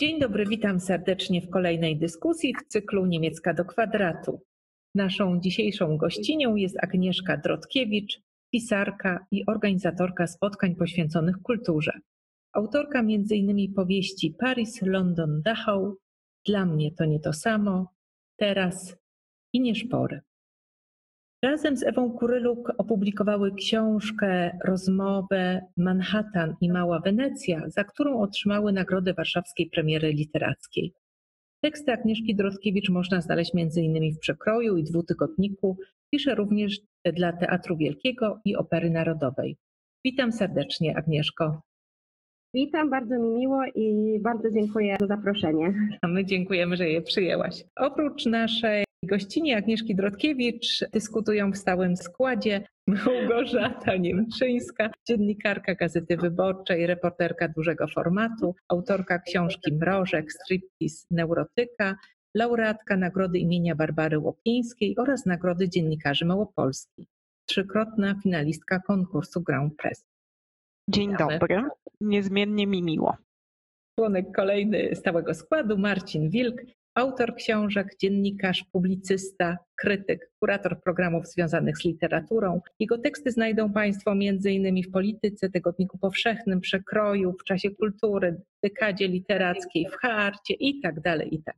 Dzień dobry, witam serdecznie w kolejnej dyskusji w cyklu Niemiecka do kwadratu. Naszą dzisiejszą gościnią jest Agnieszka Drotkiewicz, pisarka i organizatorka spotkań poświęconych kulturze. Autorka m.in. powieści Paris, London, Dachau, Dla mnie to nie to samo, Teraz i Nieszpory. Razem z Ewą Kuryluk opublikowały książkę, rozmowę Manhattan i Mała Wenecja, za którą otrzymały Nagrodę Warszawskiej Premiery Literackiej. Teksty Agnieszki Drodkiewicz można znaleźć m.in. w Przekroju i Dwutygodniku. Pisze również dla Teatru Wielkiego i Opery Narodowej. Witam serdecznie, Agnieszko. Witam, bardzo mi miło i bardzo dziękuję za zaproszenie. A my dziękujemy, że je przyjęłaś. Oprócz naszej gościni Agnieszki Drodkiewicz dyskutują w stałym składzie Małgorzata Niemczyńska, dziennikarka Gazety Wyborczej, reporterka dużego formatu, autorka książki Mrożek, Striptease, Neurotyka, laureatka Nagrody imienia Barbary Łopińskiej oraz Nagrody Dziennikarzy Małopolski, trzykrotna finalistka konkursu Grand Press. Dzień Witamy. dobry, niezmiennie mi miło. Członek kolejny stałego składu Marcin Wilk, autor książek, dziennikarz, publicysta, krytyk, kurator programów związanych z literaturą. Jego teksty znajdą Państwo m.in. w Polityce, Tygodniku Powszechnym, Przekroju, w Czasie Kultury, Dekadzie Literackiej, w Harcie i tak dalej, i tak.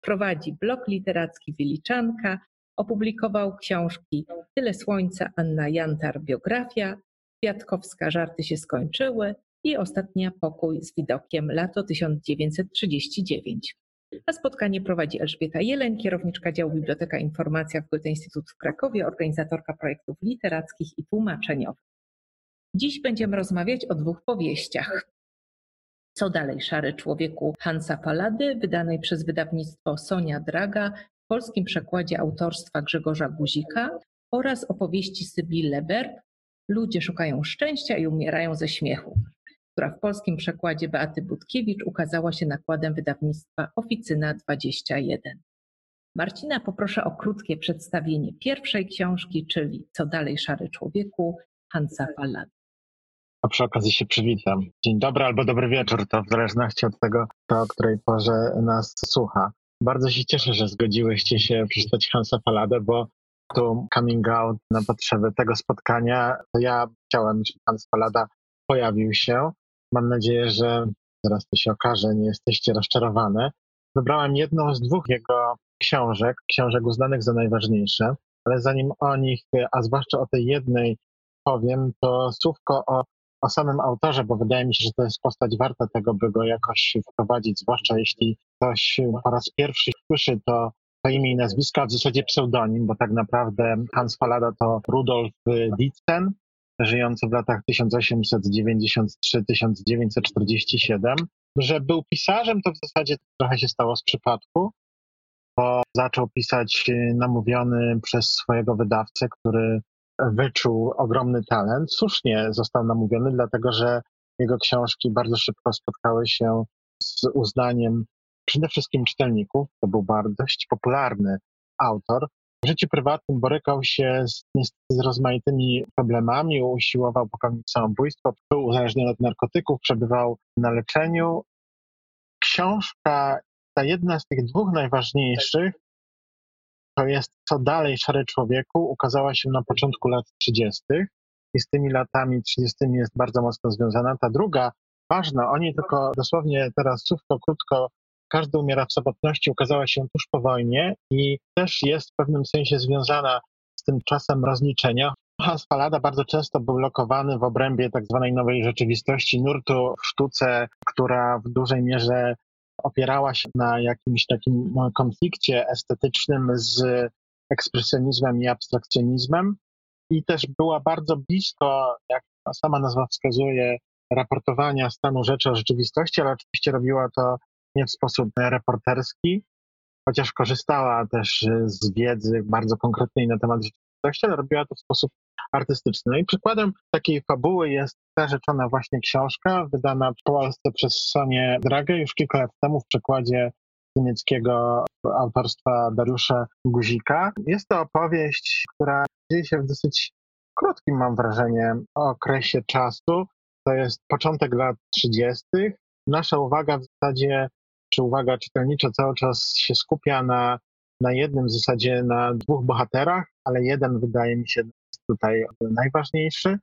Prowadzi blog literacki Wiliczanka, opublikował książki Tyle Słońca, Anna Jantar, biografia, Kwiatkowska, Żarty się skończyły i Ostatnia Pokój z widokiem, lato 1939. A spotkanie prowadzi Elżbieta Jeleń, kierowniczka działu Biblioteka Informacja w Goethe-Instytut w Krakowie, organizatorka projektów literackich i tłumaczeniowych. Dziś będziemy rozmawiać o dwóch powieściach. Co dalej, Szary Człowieku Hansa Palady, wydanej przez wydawnictwo Sonia Draga w polskim przekładzie autorstwa Grzegorza Guzika oraz opowieści Sybil Leberg Ludzie szukają szczęścia i umierają ze śmiechu, która w polskim przekładzie Beaty Budkiewicz ukazała się nakładem wydawnictwa Oficyna 21. Marcina poproszę o krótkie przedstawienie pierwszej książki, czyli Co dalej Szary Człowieku Hansa Pallady. A przy okazji się przywitam. Dzień dobry albo dobry wieczór, to w zależności od tego, to o której porze nas słucha. Bardzo się cieszę, że zgodziłyście się przeczytać Hansa Falladę, bo tu coming out na potrzeby tego spotkania, to ja chciałem, żeby Hans Fallada pojawił się. Mam nadzieję, że zaraz to się okaże, nie jesteście rozczarowane. Wybrałem jedną z dwóch jego książek, książek uznanych za najważniejsze, ale zanim o nich, a zwłaszcza o tej jednej powiem, to słówko o, o samym autorze, bo wydaje mi się, że to jest postać warta tego, by go jakoś wprowadzić, zwłaszcza jeśli ktoś po raz pierwszy słyszy to to imię i nazwisko, a w zasadzie pseudonim, bo tak naprawdę Hans Fallada to Rudolf Ditzen, żyjący w latach 1893-1947. Że był pisarzem, to w zasadzie trochę się stało z przypadku, bo zaczął pisać namówiony przez swojego wydawcę, który wyczuł ogromny talent. Słusznie został namówiony, dlatego że jego książki bardzo szybko spotkały się z uznaniem przede wszystkim czytelników. To był bardzo dość popularny autor. W życiu prywatnym borykał się z, z rozmaitymi problemami, usiłował popełnić samobójstwo, był uzależniony od narkotyków, przebywał na leczeniu. Książka, ta jedna z tych dwóch najważniejszych, to jest Co dalej, Szary Człowieku, ukazała się na początku lat 30. i z tymi latami 30. jest bardzo mocno związana. Ta druga, ważna, o niej tylko dosłownie teraz słówko krótko każdy umiera w samotności ukazała się tuż po wojnie i też jest w pewnym sensie związana z tym czasem rozliczenia. Hans Fallada bardzo często był lokowany w obrębie tak zwanej nowej rzeczywistości, nurtu w sztuce, która w dużej mierze opierała się na jakimś takim konflikcie estetycznym z ekspresjonizmem i abstrakcjonizmem i też była bardzo blisko, jak sama nazwa wskazuje, raportowania stanu rzeczy o rzeczywistości, ale oczywiście robiła to nie w sposób reporterski, chociaż korzystała też z wiedzy bardzo konkretnej na temat rzeczywistości, ale robiła to w sposób artystyczny. No i przykładem takiej fabuły jest ta rzeczona właśnie książka, wydana w Polsce przez Sonię Dragę już kilka lat temu w przekładzie niemieckiego autorstwa Dariusza Guzika. Jest to opowieść, która dzieje się w dosyć krótkim, mam wrażenie, okresie czasu. To jest początek lat 30. Nasza uwaga w zasadzie czy uwaga czytelnicza cały czas się skupia na, na jednym w zasadzie, na dwóch bohaterach, ale jeden wydaje mi się tutaj najważniejszy.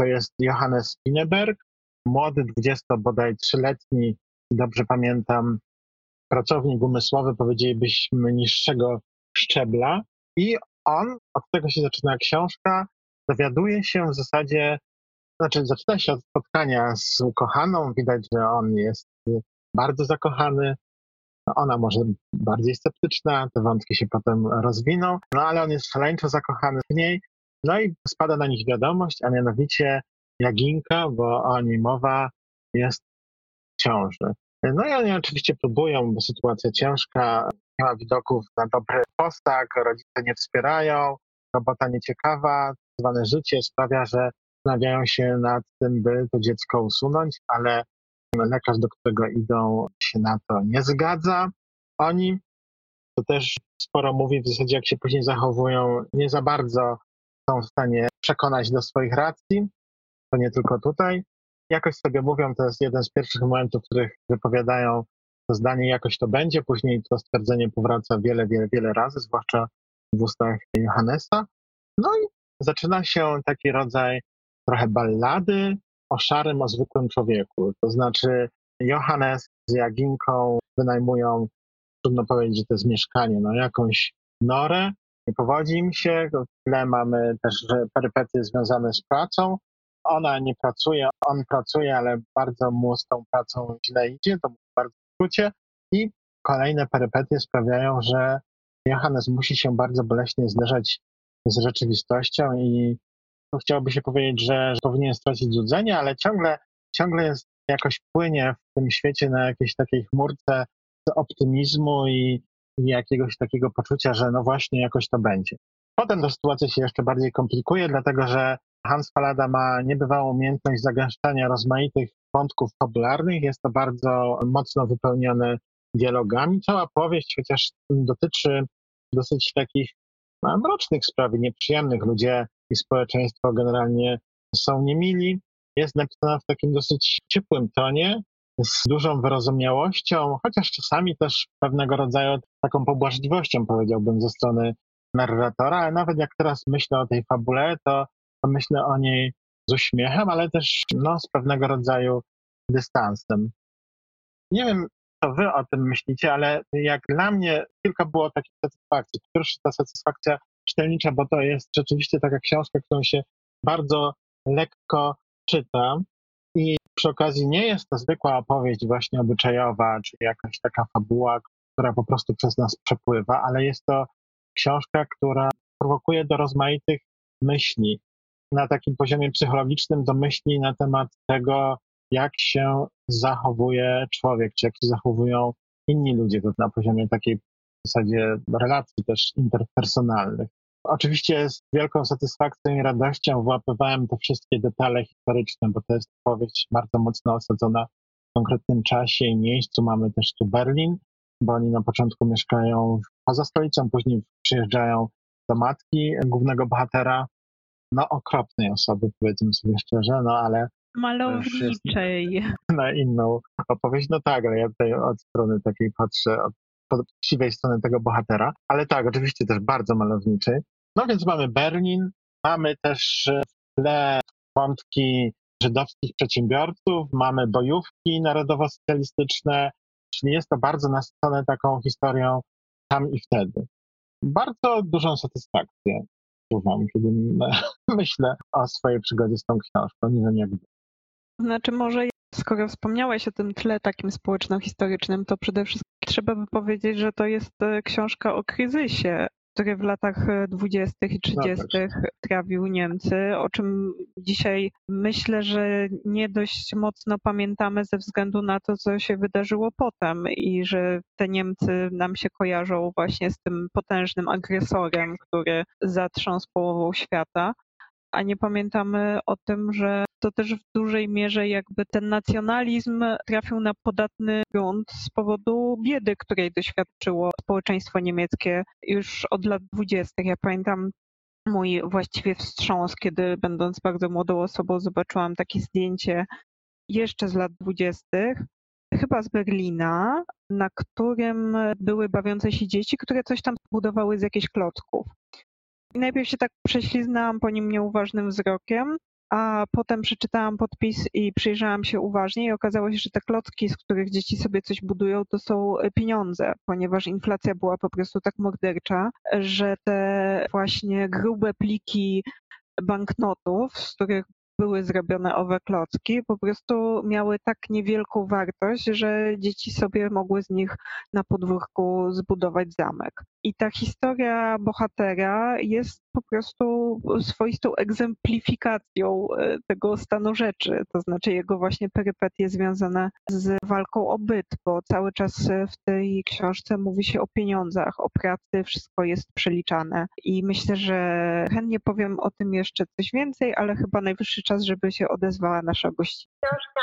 To jest Johannes Spineberg, młody, 20 bodaj trzyletni, dobrze pamiętam, pracownik umysłowy, powiedzielibyśmy niższego szczebla. I on, od tego się zaczyna książka, dowiaduje się w zasadzie, znaczy zaczyna się od spotkania z ukochaną, widać, że on jest bardzo zakochany, ona może bardziej sceptyczna, te wątki się potem rozwiną, no ale on jest szaleńczo zakochany w niej, no i spada na nich wiadomość, a mianowicie Jaginka, bo o niej mowa, jest w ciąży. No i oni oczywiście próbują, bo sytuacja ciężka, nie ma widoków na dobry postak, rodzice nie wspierają, robota nieciekawa, zwane życie sprawia, że zastanawiają się nad tym, by to dziecko usunąć, ale lekarz, do którego idą, się na to nie zgadza. Oni, to też sporo mówi w zasadzie, jak się później zachowują, nie za bardzo są w stanie przekonać do swoich racji. To nie tylko tutaj. Jakoś sobie mówią, to jest jeden z pierwszych momentów, w których wypowiadają to zdanie, jakoś to będzie. Później to stwierdzenie powraca wiele, wiele, wiele razy, zwłaszcza w ustach Johannesa. No i zaczyna się taki rodzaj trochę ballady o szarym, o zwykłym człowieku. To znaczy Johannes z Jaginką wynajmują, trudno powiedzieć, że to jest mieszkanie, no jakąś norę, nie powodzi im się, w tle mamy też perypetie związane z pracą. Ona nie pracuje, on pracuje, ale bardzo mu z tą pracą źle idzie, to bardzo w skrócie. I kolejne perypetie sprawiają, że Johannes musi się bardzo boleśnie zderzać z rzeczywistością i chciałoby się powiedzieć, że, że powinien stracić złudzenie, ale ciągle, ciągle jest jakoś płynie w tym świecie na jakiejś takiej chmurce optymizmu i, i jakiegoś takiego poczucia, że no właśnie jakoś to będzie. Potem ta sytuacja się jeszcze bardziej komplikuje, dlatego że Hans Falada ma niebywałą umiejętność zagęszczania rozmaitych wątków fabularnych. Jest to bardzo mocno wypełnione dialogami. Cała powieść, chociaż dotyczy dosyć takich no, mrocznych spraw, nieprzyjemnych. Ludzie i społeczeństwo generalnie są niemili. Jest napisana w takim dosyć ciepłym tonie, z dużą wyrozumiałością, chociaż czasami też pewnego rodzaju taką pobłażliwością, powiedziałbym, ze strony narratora, ale nawet jak teraz myślę o tej fabule, to, to myślę o niej z uśmiechem, ale też no, z pewnego rodzaju dystansem. Nie wiem, co wy o tym myślicie, ale jak dla mnie kilka było takich satysfakcji. Pierwsza ta satysfakcja czytelnicza, bo to jest rzeczywiście taka książka, którą się bardzo lekko czyta i przy okazji nie jest to zwykła opowieść właśnie obyczajowa, czy jakaś taka fabuła, która po prostu przez nas przepływa, ale jest to książka, która prowokuje do rozmaitych myśli. Na takim poziomie psychologicznym do myśli na temat tego, jak się zachowuje człowiek, czy jak się zachowują inni ludzie, to na poziomie takiej w zasadzie relacji też interpersonalnych. Oczywiście z wielką satysfakcją i radością wyłapywałem te wszystkie detale historyczne, bo to jest powieść bardzo mocno osadzona w konkretnym czasie i miejscu. Mamy też tu Berlin, bo oni na początku mieszkają poza stolicą, później przyjeżdżają do matki głównego bohatera, no okropnej osoby, powiedzmy sobie szczerze, no ale malowniczej. Na inną opowieść. No tak, ale ja tutaj od strony takiej patrzę, od siwej strony tego bohatera, ale tak, oczywiście też bardzo malowniczy. No więc mamy Berlin, mamy też w tle wątki żydowskich przedsiębiorców, mamy bojówki narodowo-socjalistyczne, czyli jest to bardzo nasycone taką historią tam i wtedy. Bardzo dużą satysfakcję czuwam, kiedy myślę o swojej przygodzie z tą książką. Nie wiem jak Znaczy może skoro wspomniałeś o tym tle takim społeczno-historycznym, to przede wszystkim trzeba by powiedzieć, że to jest e, książka o kryzysie, który w latach 20. E, i 30. No trawił Niemcy, o czym dzisiaj myślę, że nie dość mocno pamiętamy ze względu na to, co się wydarzyło potem i że te Niemcy nam się kojarzą właśnie z tym potężnym agresorem, który zatrząsł połową świata a nie pamiętamy o tym, że to też w dużej mierze jakby ten nacjonalizm trafił na podatny grunt z powodu biedy, której doświadczyło społeczeństwo niemieckie już od lat dwudziestych. Ja pamiętam mój właściwie wstrząs, kiedy będąc bardzo młodą osobą zobaczyłam takie zdjęcie jeszcze z lat dwudziestych, chyba z Berlina, na którym były bawiące się dzieci, które coś tam budowały z jakichś klocków. Najpierw się tak prześliznęłam po nim nieuważnym wzrokiem, a potem przeczytałam podpis i przyjrzałam się uważnie i okazało się, że te klocki, z których dzieci sobie coś budują, to są pieniądze, ponieważ inflacja była po prostu tak mordercza, że te właśnie grube pliki banknotów, z których były zrobione owe klocki, po prostu miały tak niewielką wartość, że dzieci sobie mogły z nich na podwórku zbudować zamek. I ta historia bohatera jest po prostu swoistą egzemplifikacją e, tego stanu rzeczy, to znaczy jego właśnie perypetie związane z walką o byt, bo cały czas w tej książce mówi się o pieniądzach, o pracy, wszystko jest przeliczane. I myślę, że chętnie powiem o tym jeszcze coś więcej, ale chyba najwyższy czas, żeby się odezwała nasza gościna. Książka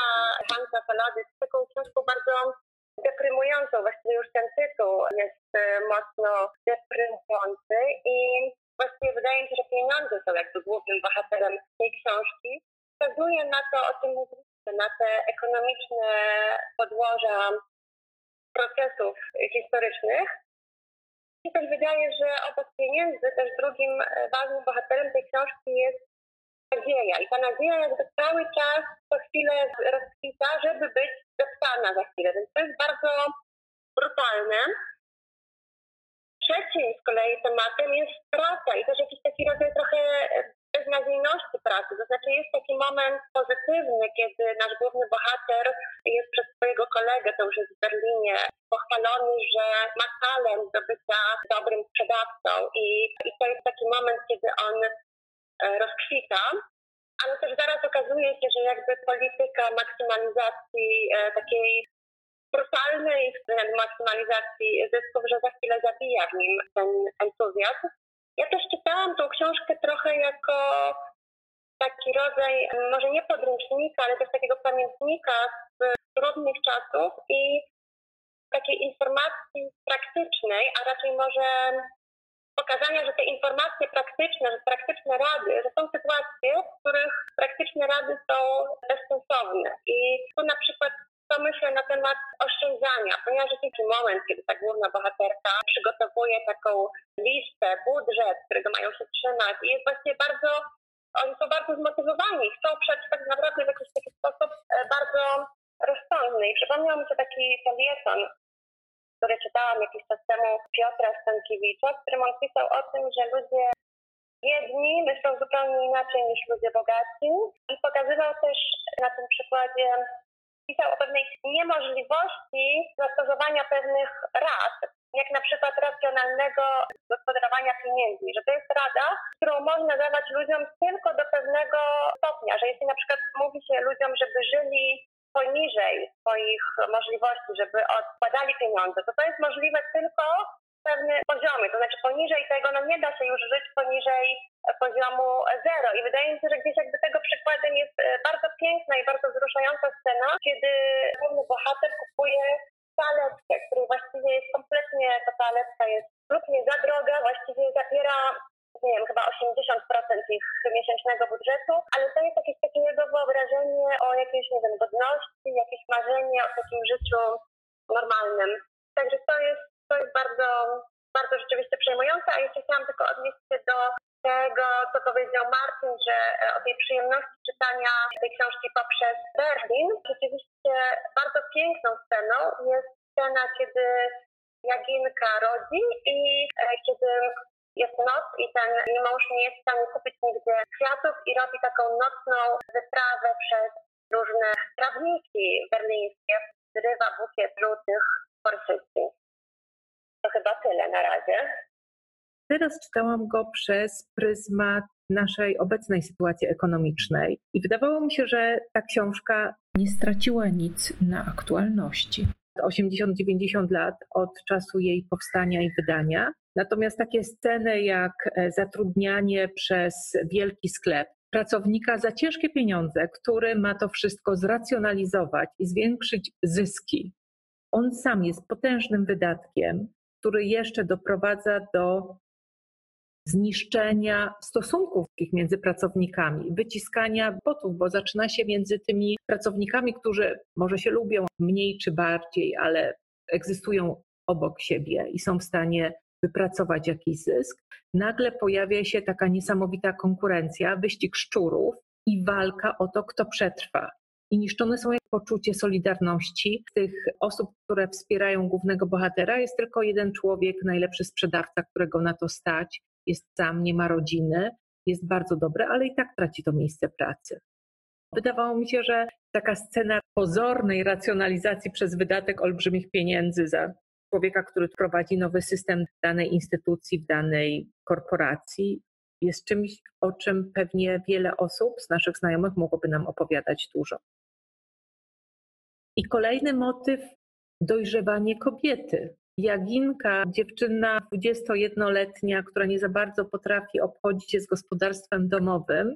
Hansa Falady jest taką książką bardzo deprymującą, właściwie już ten tytuł jest e, mocno deprymujący i właściwie wydaje mi się, że pieniądze są jakby głównym bohaterem tej książki. Wskazuje na to, o czym mówiliśmy, na te ekonomiczne podłoża procesów historycznych. I też wydaje, że obok pieniędzy też drugim e, ważnym bohaterem tej książki jest nadzieja. I ta nadzieja jakby cały czas co chwilę rozkwita, żeby być zeptana za chwilę. Więc to jest bardzo brutalne. Trzecim z kolei tematem jest praca i też jakiś taki rodzaj trochę beznadziejności pracy. To znaczy jest taki moment pozytywny, kiedy nasz główny bohater jest przez swojego kolegę, to już jest w Berlinie, pochwalony, że ma talent do bycia dobrym sprzedawcą i, i to jest taki moment, kiedy on rozkwita, ale też zaraz okazuje się, że jakby polityka maksymalizacji e, takiej brutalnej maksymalizacji zysków, że za chwilę zabija w nim ten entuzjazm. Ja też czytałam tą książkę trochę jako taki rodzaj, może nie podręcznika, ale też takiego pamiętnika z trudnych czasów i takiej informacji praktycznej, a raczej może pokazania, że te informacje praktyczne, że praktyczne rady, że są sytuacje, w których praktyczne rady są bezsensowne. I tu na przykład pomyślę na temat oszczędzania, ponieważ jest taki moment, kiedy ta główna bohaterka przygotowuje taką listę, budżet, którego mają się trzymać i jest właśnie bardzo, oni są bardzo zmotywowani, chcą przetrwać tak naprawdę w jakiś taki sposób e, bardzo rozsądny. I przypomniał mi się taki felieton które czytałam jakiś czas temu Piotra Stankiewicza, w którym on pisał o tym, że ludzie biedni myślą zupełnie inaczej niż ludzie bogaci. I pokazywał też na tym przykładzie, pisał o pewnej niemożliwości zastosowania pewnych rad, jak na przykład racjonalnego gospodarowania pieniędzmi, że to jest rada, którą można dawać ludziom tylko do pewnego stopnia, że jeśli na przykład mówi się ludziom, żeby żyli poniżej swoich możliwości, żeby odkładali pieniądze, to to jest możliwe tylko pewne poziomy, to znaczy poniżej tego, no nie da się już żyć poniżej poziomu zero. I wydaje mi się, że gdzieś jakby tego przykładem jest e, bardzo piękna i bardzo wzruszająca scena, kiedy główny bohater kupuje toaletkę, której właściwie jest kompletnie, ta toaletka jest lub nie za droga, właściwie zabiera nie wiem, chyba 80% ich miesięcznego budżetu, ale to jest jakieś takie jego wyobrażenie o jakiejś, nie wiem, godności, jakieś marzenie o takim życiu normalnym. Także to jest, to jest bardzo, bardzo rzeczywiście przejmujące, a jeszcze chciałam tylko odnieść się do tego, co powiedział Martin, że e, o tej przyjemności czytania tej książki poprzez Berlin. Rzeczywiście bardzo piękną sceną jest scena, kiedy Jaginka rodzi i e, kiedy jest noc i ten mąż nie jest w stanie kupić nigdzie kwiatów i robi taką nocną wyprawę przez różne trawniki berlińskie, zrywa bukiet żółtych forsycji. To chyba tyle na razie. Teraz czytałam go przez pryzmat naszej obecnej sytuacji ekonomicznej i wydawało mi się, że ta książka nie straciła nic na aktualności. 80-90 lat od czasu jej powstania i wydania, Natomiast takie sceny jak e, zatrudnianie przez wielki sklep pracownika za ciężkie pieniądze, który ma to wszystko zracjonalizować i zwiększyć zyski, on sam jest potężnym wydatkiem, który jeszcze doprowadza do zniszczenia stosunków między pracownikami, wyciskania botów, bo zaczyna się między tymi pracownikami, którzy może się lubią mniej czy bardziej, ale egzystują obok siebie i są w stanie wypracować jakiś zysk. Nagle pojawia się taka niesamowita konkurencja, wyścig szczurów i walka o to, kto przetrwa. I niszczone są poczucie solidarności tych osób, które wspierają głównego bohatera. Jest tylko jeden człowiek, najlepszy sprzedawca, którego na to stać, jest sam, nie ma rodziny, jest bardzo dobry, ale i tak traci to miejsce pracy. Wydawało mi się, że taka scena pozornej racjonalizacji przez wydatek olbrzymich pieniędzy za człowieka, który prowadzi nowy system w danej instytucji, w danej korporacji, jest czymś, o czym pewnie wiele osób z naszych znajomych mogłoby nam opowiadać dużo. I kolejny motyw dojrzewanie kobiety. Jaginka, dziewczyna 21-letnia, która nie za bardzo potrafi obchodzić się z gospodarstwem domowym,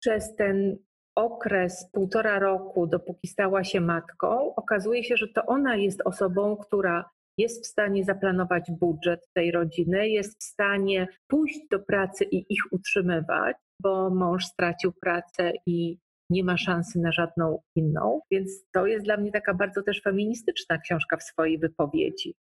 przez ten okres półtora roku, dopóki stała się matką, okazuje się, że to ona jest osobą, która jest w stanie zaplanować budżet tej rodziny, jest w stanie pójść do pracy i ich utrzymywać, bo mąż stracił pracę i nie ma szansy na żadną inną. Więc to jest dla mnie taka bardzo też feministyczna książka w swojej wypowiedzi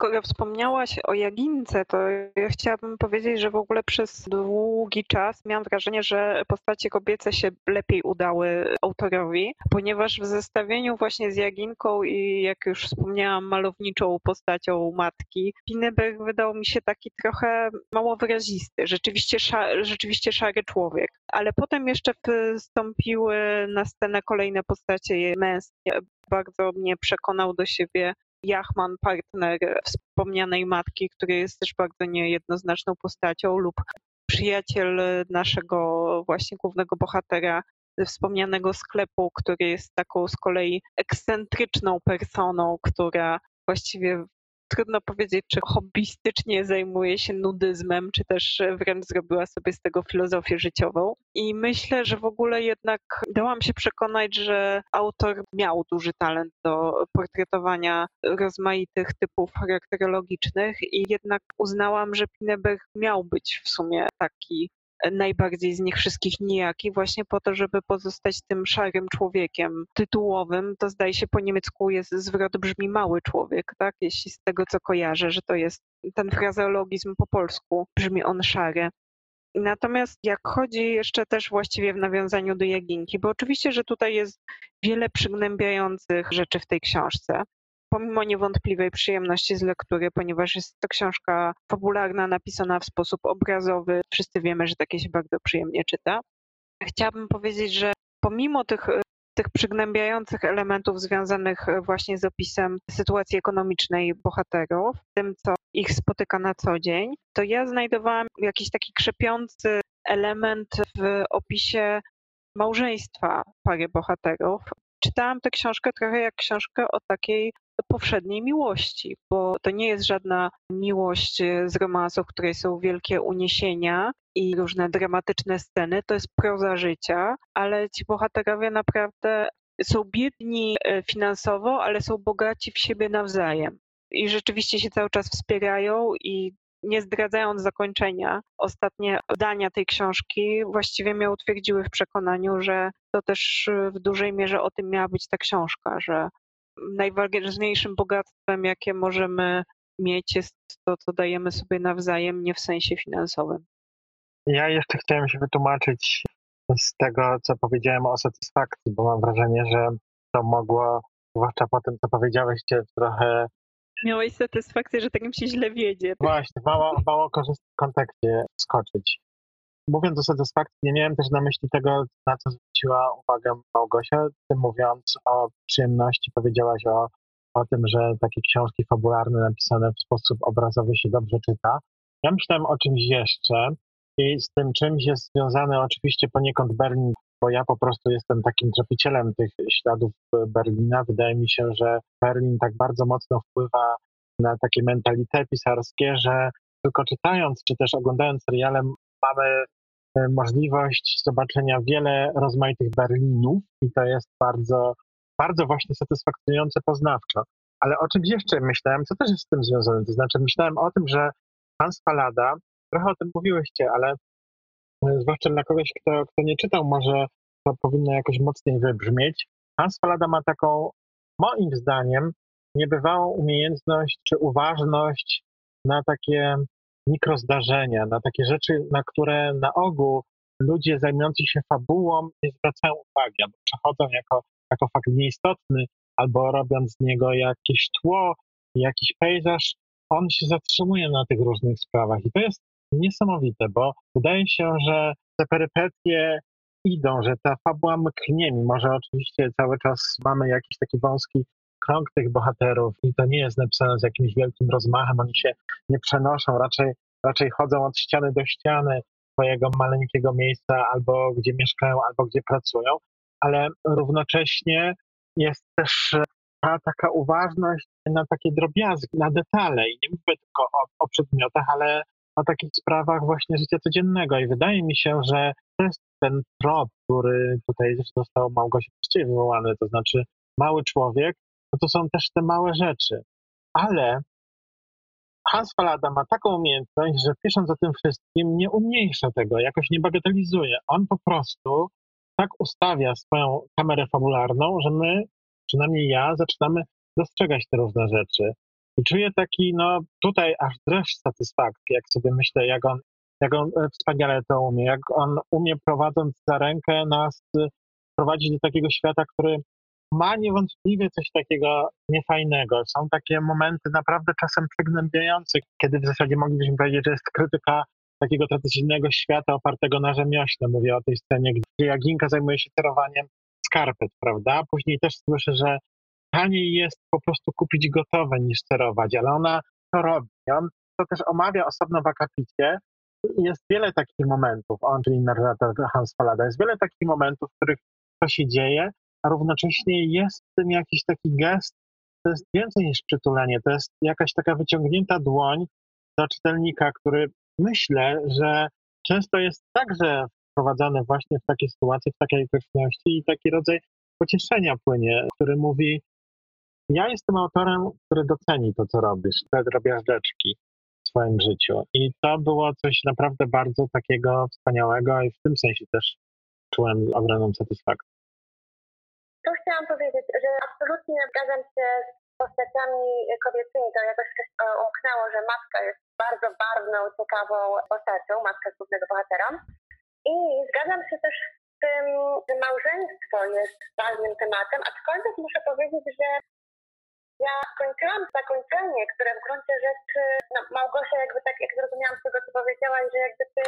skoro wspomniałaś o Jagince, to ja chciałabym powiedzieć, że w ogóle przez długi czas miałam wrażenie, że postacie kobiece się lepiej udały autorowi, ponieważ w zestawieniu właśnie z Jaginką i jak już wspomniałam, malowniczą postacią matki, Pineberg wydał mi się taki trochę mało wyrazisty, rzeczywiście, rzeczywiście szary człowiek. Ale potem jeszcze wstąpiły na scenę kolejne postacie męskie. Bardzo mnie przekonał do siebie Jachman, partner wspomnianej matki, który jest też bardzo niejednoznaczną postacią, lub przyjaciel naszego właśnie głównego bohatera ze wspomnianego sklepu, który jest taką z kolei ekscentryczną personą, która właściwie trudno powiedzieć, czy hobbystycznie zajmuje się nudyzmem, czy też wręcz zrobiła sobie z tego filozofię życiową. I myślę, że w ogóle jednak dałam się przekonać, że autor miał duży talent do portretowania rozmaitych typów charakterologicznych i jednak uznałam, że Pineberg miał być w sumie taki najbardziej z nich wszystkich nijaki, właśnie po to, żeby pozostać tym szarym człowiekiem tytułowym. To zdaje się po niemiecku jest zwrot brzmi mały człowiek, tak? Jeśli z tego co kojarzę, że to jest ten frazeologizm po polsku, brzmi on szary. Natomiast jak chodzi jeszcze też właściwie w nawiązaniu do Jaginki, bo oczywiście, że tutaj jest wiele przygnębiających rzeczy w tej książce, pomimo niewątpliwej przyjemności z lektury, ponieważ jest to książka fabularna, napisana w sposób obrazowy. Wszyscy wiemy, że takie się bardzo przyjemnie czyta. Chciałabym powiedzieć, że pomimo tych tych przygnębiających elementów związanych właśnie z opisem sytuacji ekonomicznej bohaterów, tym co ich spotyka na co dzień, to ja znajdowałam jakiś taki krzepiący element w opisie małżeństwa pary bohaterów. Czytałam tę książkę trochę jak książkę o takiej powszedniej miłości, bo to nie jest żadna miłość z romansów, w której są wielkie uniesienia i różne dramatyczne sceny. To jest proza życia, ale ci bohaterowie naprawdę są biedni e, finansowo, ale są bogaci w siebie nawzajem. I rzeczywiście się cały czas wspierają i nie zdradzając zakończenia, ostatnie wydania tej książki właściwie mnie utwierdziły w przekonaniu, że to też w dużej mierze o tym miała być ta książka, że najważniejszym bogactwem, jakie możemy mieć, jest to, co dajemy sobie nawzajem, nie w sensie finansowym. Ja jeszcze chciałem się wytłumaczyć z tego, co powiedziałem o satysfakcji, bo mam wrażenie, że to mogło, zwłaszcza po tym, co powiedziałeś, cię trochę. Miałeś satysfakcję, że tak mi się źle wiedzie. Właśnie, mało, mało korzystnym kontekście skoczyć mówiąc o satysfakcji, nie miałem też na myśli tego, na co zwróciła uwagę Małgosia. Ty mówiąc o przyjemności, powiedziałaś o, o tym, że takie książki fabularne napisane w sposób obrazowy się dobrze czyta. Ja myślałem o czymś jeszcze i z tym czymś jest związany oczywiście poniekąd Berlin, bo ja po prostu jestem takim tropicielem tych śladów Berlina. Wydaje mi się, że Berlin tak bardzo mocno wpływa na takie mentalite pisarskie, że tylko czytając, czy też oglądając serialem, mamy możliwość zobaczenia wiele rozmaitych Berlinów i to jest bardzo, bardzo właśnie satysfakcjonujące poznawczo. Ale o czymś jeszcze myślałem, co też jest z tym związane. To znaczy myślałem o tym, że Hans Palada trochę o tym mówiłyście, ale zwłaszcza dla kogoś, kto, kto nie czytał, może to powinno jakoś mocniej wybrzmieć. Hans Fallada ma taką, moim zdaniem, niebywałą umiejętność czy uważność na takie mikrozdarzenia, na takie rzeczy, na które na ogół ludzie zajmujący się fabułą nie zwracają uwagi, albo przechodzą jako, jako fakt nieistotny, albo robiąc z niego jakieś tło, jakiś pejzaż, on się zatrzymuje na tych różnych sprawach. I to jest niesamowite, bo wydaje się, że te perypetie idą, że ta fabuła mknie, mimo że oczywiście cały czas mamy jakiś taki wąski krąg tych bohaterów i to nie jest napisane z jakimś wielkim rozmachem, oni się nie przenoszą, raczej, raczej chodzą od ściany do ściany swojego maleńkiego miejsca, albo gdzie mieszkają, albo gdzie pracują, ale równocześnie jest też ta taka uważność na takie drobiazgi, na detale i nie mówię tylko o, o przedmiotach, ale o takich sprawach właśnie życia codziennego i wydaje mi się, że to jest ten trop, który tutaj został Małgosi właściwie wywołany, to znaczy mały człowiek, no to są też te małe rzeczy. Ale Hans Fallada ma taką umiejętność, że pisząc o tym wszystkim nie umniejsza tego, jakoś nie bagatelizuje. On po prostu tak ustawia swoją kamerę fabularną, że my, przynajmniej ja, zaczynamy dostrzegać te różne rzeczy. I czuję taki, no tutaj aż dreszcz satysfakcji, jak sobie myślę, jak on, jak on e, wspaniale to umie, jak on umie prowadząc za rękę nas e, prowadzić do takiego świata, który ma niewątpliwie coś takiego niefajnego. Są takie momenty naprawdę czasem przygnębiające, kiedy w zasadzie moglibyśmy powiedzieć, że jest krytyka takiego tradycyjnego świata opartego na rzemiośle. Mówię o tej scenie, gdzie Jaginka zajmuje się sterowaniem skarpet, prawda? Później też słyszę, że taniej jest po prostu kupić gotowe niż sterować, ale ona to robi. On to też omawia osobno w akapicie. Jest wiele takich momentów, on, czyli narrator Hans Fallada, jest wiele takich momentów, w których to się dzieje, a równocześnie jest w tym jakiś taki gest, to jest więcej niż przytulenie, to jest jakaś taka wyciągnięta dłoń do czytelnika, który myślę, że często jest także wprowadzany właśnie w takie sytuacje, w takiej okoliczności i taki rodzaj pocieszenia płynie, który mówi, ja jestem autorem, który doceni to, co robisz, te drobiażdżeczki w swoim życiu. I to było coś naprawdę bardzo takiego wspaniałego i w tym sensie też czułem ogromną satysfakcję. Tu chciałam powiedzieć, że absolutnie zgadzam się z postaciami kobiecymi. To jakoś e, umknęło, że matka jest bardzo barwną, ciekawą postacią, matka głównego bohatera. I zgadzam się też z tym, że małżeństwo jest ważnym tematem, aczkolwiek muszę powiedzieć, że ja skończyłam zakończenie, które w gruncie rzeczy, no Małgosia jakby tak, jak zrozumiałam z tego, co powiedziałaś, że jakby ty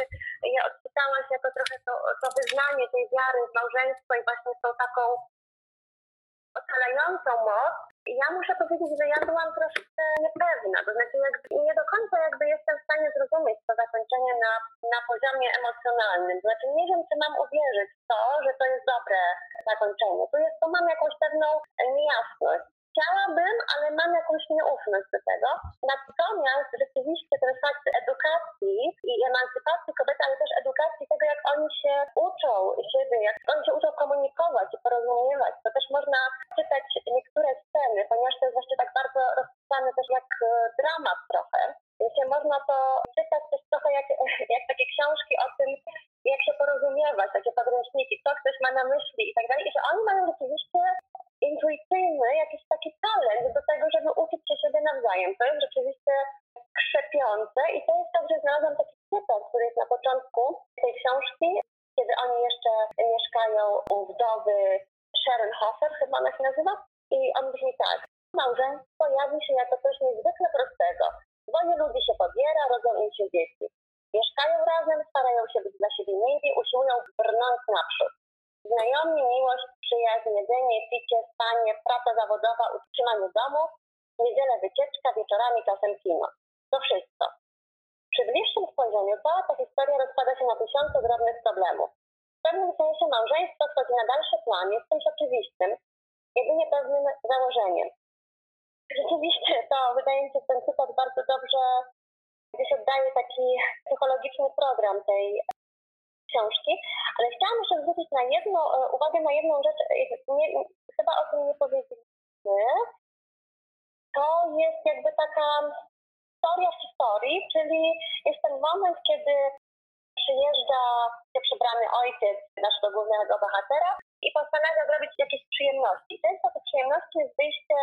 je odczytałaś jako trochę to, to wyznanie tej wiary w małżeństwo i właśnie tą taką ocalającą moc, ja muszę powiedzieć, że ja byłam troszkę niepewna, to znaczy nie do końca jakby jestem w stanie zrozumieć to zakończenie na, na poziomie emocjonalnym. To znaczy nie wiem, czy mam uwierzyć w to, że to jest dobre zakończenie. Tu, jest, tu mam jakąś pewną niejasność. Chciałabym, ale mam jakąś nieufność do tego. Natomiast rzeczywiście ten fakt edukacji i emancypacji kobiety, ale też edukacji tego, jak oni się uczą siebie, jak oni się uczą komunikować i porozumiewać, to też można czytać niektóre sceny, ponieważ to jest właśnie tak bardzo rozpisane też jak e, dramat trochę. Więc można to czytać też trochę jak, jak takie książki o tym, jak się porozumiewać, takie podręczniki, co ktoś ma na myśli i tak dalej. I że oni mają rzeczywiście intuicyjny jakiś taki talent do tego, żeby uczyć się siebie nawzajem. To jest rzeczywiście krzepiące i to jest tak, że znalazłam taki cytat, który jest na początku tej książki, kiedy oni jeszcze mieszkają u wdowy Sharon Hofer, chyba ona się nazywa, i on brzmi tak. Małżeństwo jawi się jako coś niezwykle prostego. Dwoje ludzi się pobiera, rodzą im się dzieci. Mieszkają razem, starają się być dla siebie mili, usiłują brnąć naprzód. Znajomi, miłość, przyjaźń, jedzenie, picie, spanie, praca zawodowa, utrzymanie domu, niedzielę wycieczka, wieczorami czasem kino. To wszystko. Przy bliższym spojrzeniu cała ta historia rozpada się na tysiące drobnych problemów. W pewnym sensie małżeństwo wchodzi na dalszy plan, jest czymś oczywistym, jedynie pewnym założeniem. Rzeczywiście to, wydaje mi się, ten cytat bardzo dobrze gdzieś oddaje taki psychologiczny program tej książki, ale chciałam jeszcze zwrócić na jedną, e, uwagę na jedną rzecz, nie, chyba o tym nie powiedzieliśmy. To jest jakby taka historia w historii, czyli jest ten moment, kiedy przyjeżdża przebrany ojciec naszego głównego bohatera i postanawia zrobić jakieś przyjemności. Często te przyjemności jest wyjście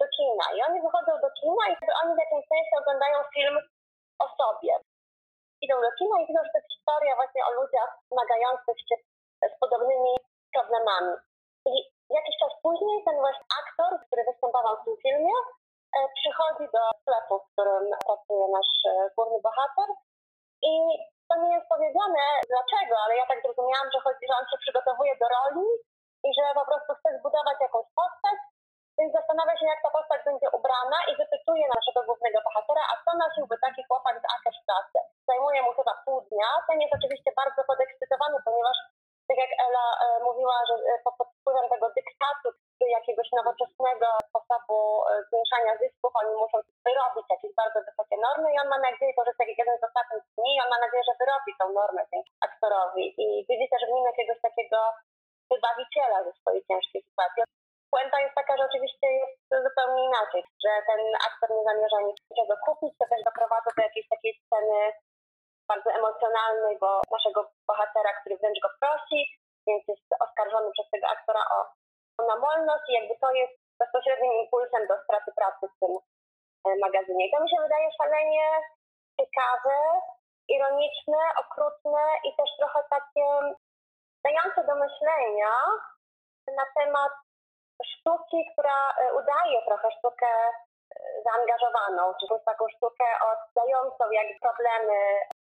do kina i oni wychodzą do kina i oni w jakimś sensie oglądają film o sobie. Idą do kina i widzą, że to jest historia właśnie o ludziach zmagających się z podobnymi problemami. I jakiś czas później ten właśnie aktor, który występował w tym filmie, e, przychodzi do sklepu, w którym pracuje nasz e, główny bohater i to nie jest powiedziane dlaczego, ale ja tak zrozumiałam, że chodzi, że on się przygotowuje do roli i że po prostu chce zbudować jakąś postać, więc zastanawia się, jak ta postać będzie ubrana i wypytuje naszego głównego bohatera, a co nosiłby taki chłopak z Akersztaty. Zajmuje mu chyba pół dnia. Ten jest oczywiście bardzo podekscytowany, ponieważ tak jak Ela e, mówiła, że e, pod wpływem tego dyktatu jakiegoś nowoczesnego sposobu e, zmniejszania zysków, oni muszą wyrobić jakieś bardzo wysokie normy i on ma nadzieję, to jest taki jeden z ostatnich dni, on ma nadzieję, że wyrobi tą normę tym aktorowi i widzi też w nim jakiegoś takiego wybawiciela ze swojej ciężkiej sytuacji. Puenta jest taka, że oczywiście jest zupełnie inaczej, że ten aktor nie zamierza niczego kupić, to też doprowadza do jakiejś takiej sceny bardzo emocjonalnej, bo naszego bohatera, który wręcz go prosi, więc jest oskarżony przez tego aktora o, o namolność i jakby to jest bezpośrednim impulsem do straty pracy w tym e, magazynie. I to mi się wydaje szalenie ciekawe, ironiczne, okrutne i też trochę takie dające do myślenia na temat sztuki, która e, udaje trochę sztukę e, zaangażowaną, czy taką sztukę oddającą jak problemy.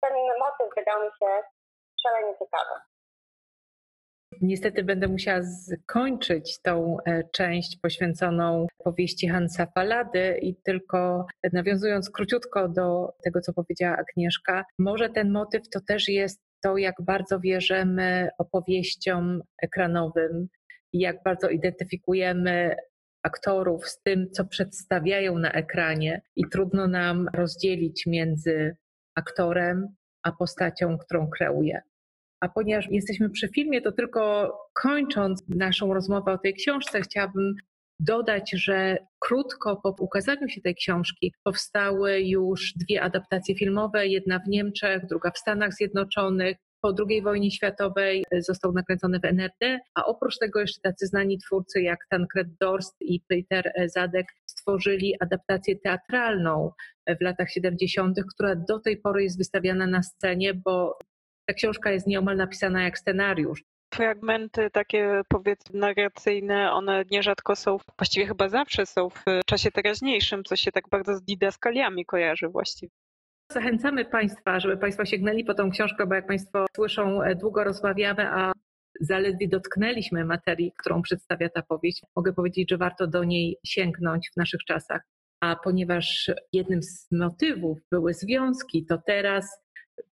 Ten motyw wydał mi się szalenie ciekawy. Niestety będę musiała skończyć tą e, część poświęconą powieści Hansa Falady i tylko nawiązując króciutko do tego, co powiedziała Agnieszka, może ten motyw to też jest to, jak bardzo wierzymy opowieściom ekranowym, i jak bardzo identyfikujemy aktorów z tym, co przedstawiają na ekranie, i trudno nam rozdzielić między aktorem a postacią, którą kreuje. A ponieważ jesteśmy przy filmie, to tylko kończąc naszą rozmowę o tej książce, chciałabym dodać, że krótko po ukazaniu się tej książki powstały już dwie adaptacje filmowe, jedna w Niemczech, druga w Stanach Zjednoczonych. Po II wojnie światowej został nakręcony w NRD, a oprócz tego jeszcze tacy znani twórcy jak Tancred Dorst i Peter Zadek stworzyli adaptację teatralną w latach 70., która do tej pory jest wystawiana na scenie, bo ta książka jest nieomal napisana jak scenariusz. Fragmenty takie powiedzmy narracyjne, one nierzadko są, właściwie chyba zawsze są w czasie teraźniejszym, co się tak bardzo z didaskaliami kojarzy właściwie. Zachęcamy Państwa, żeby Państwo sięgnęli po tą książkę, bo jak Państwo słyszą, e, długo rozmawiamy, a zaledwie dotknęliśmy materii, którą przedstawia ta powieść. Mogę powiedzieć, że warto do niej sięgnąć w naszych czasach. A ponieważ jednym z motywów były związki, to teraz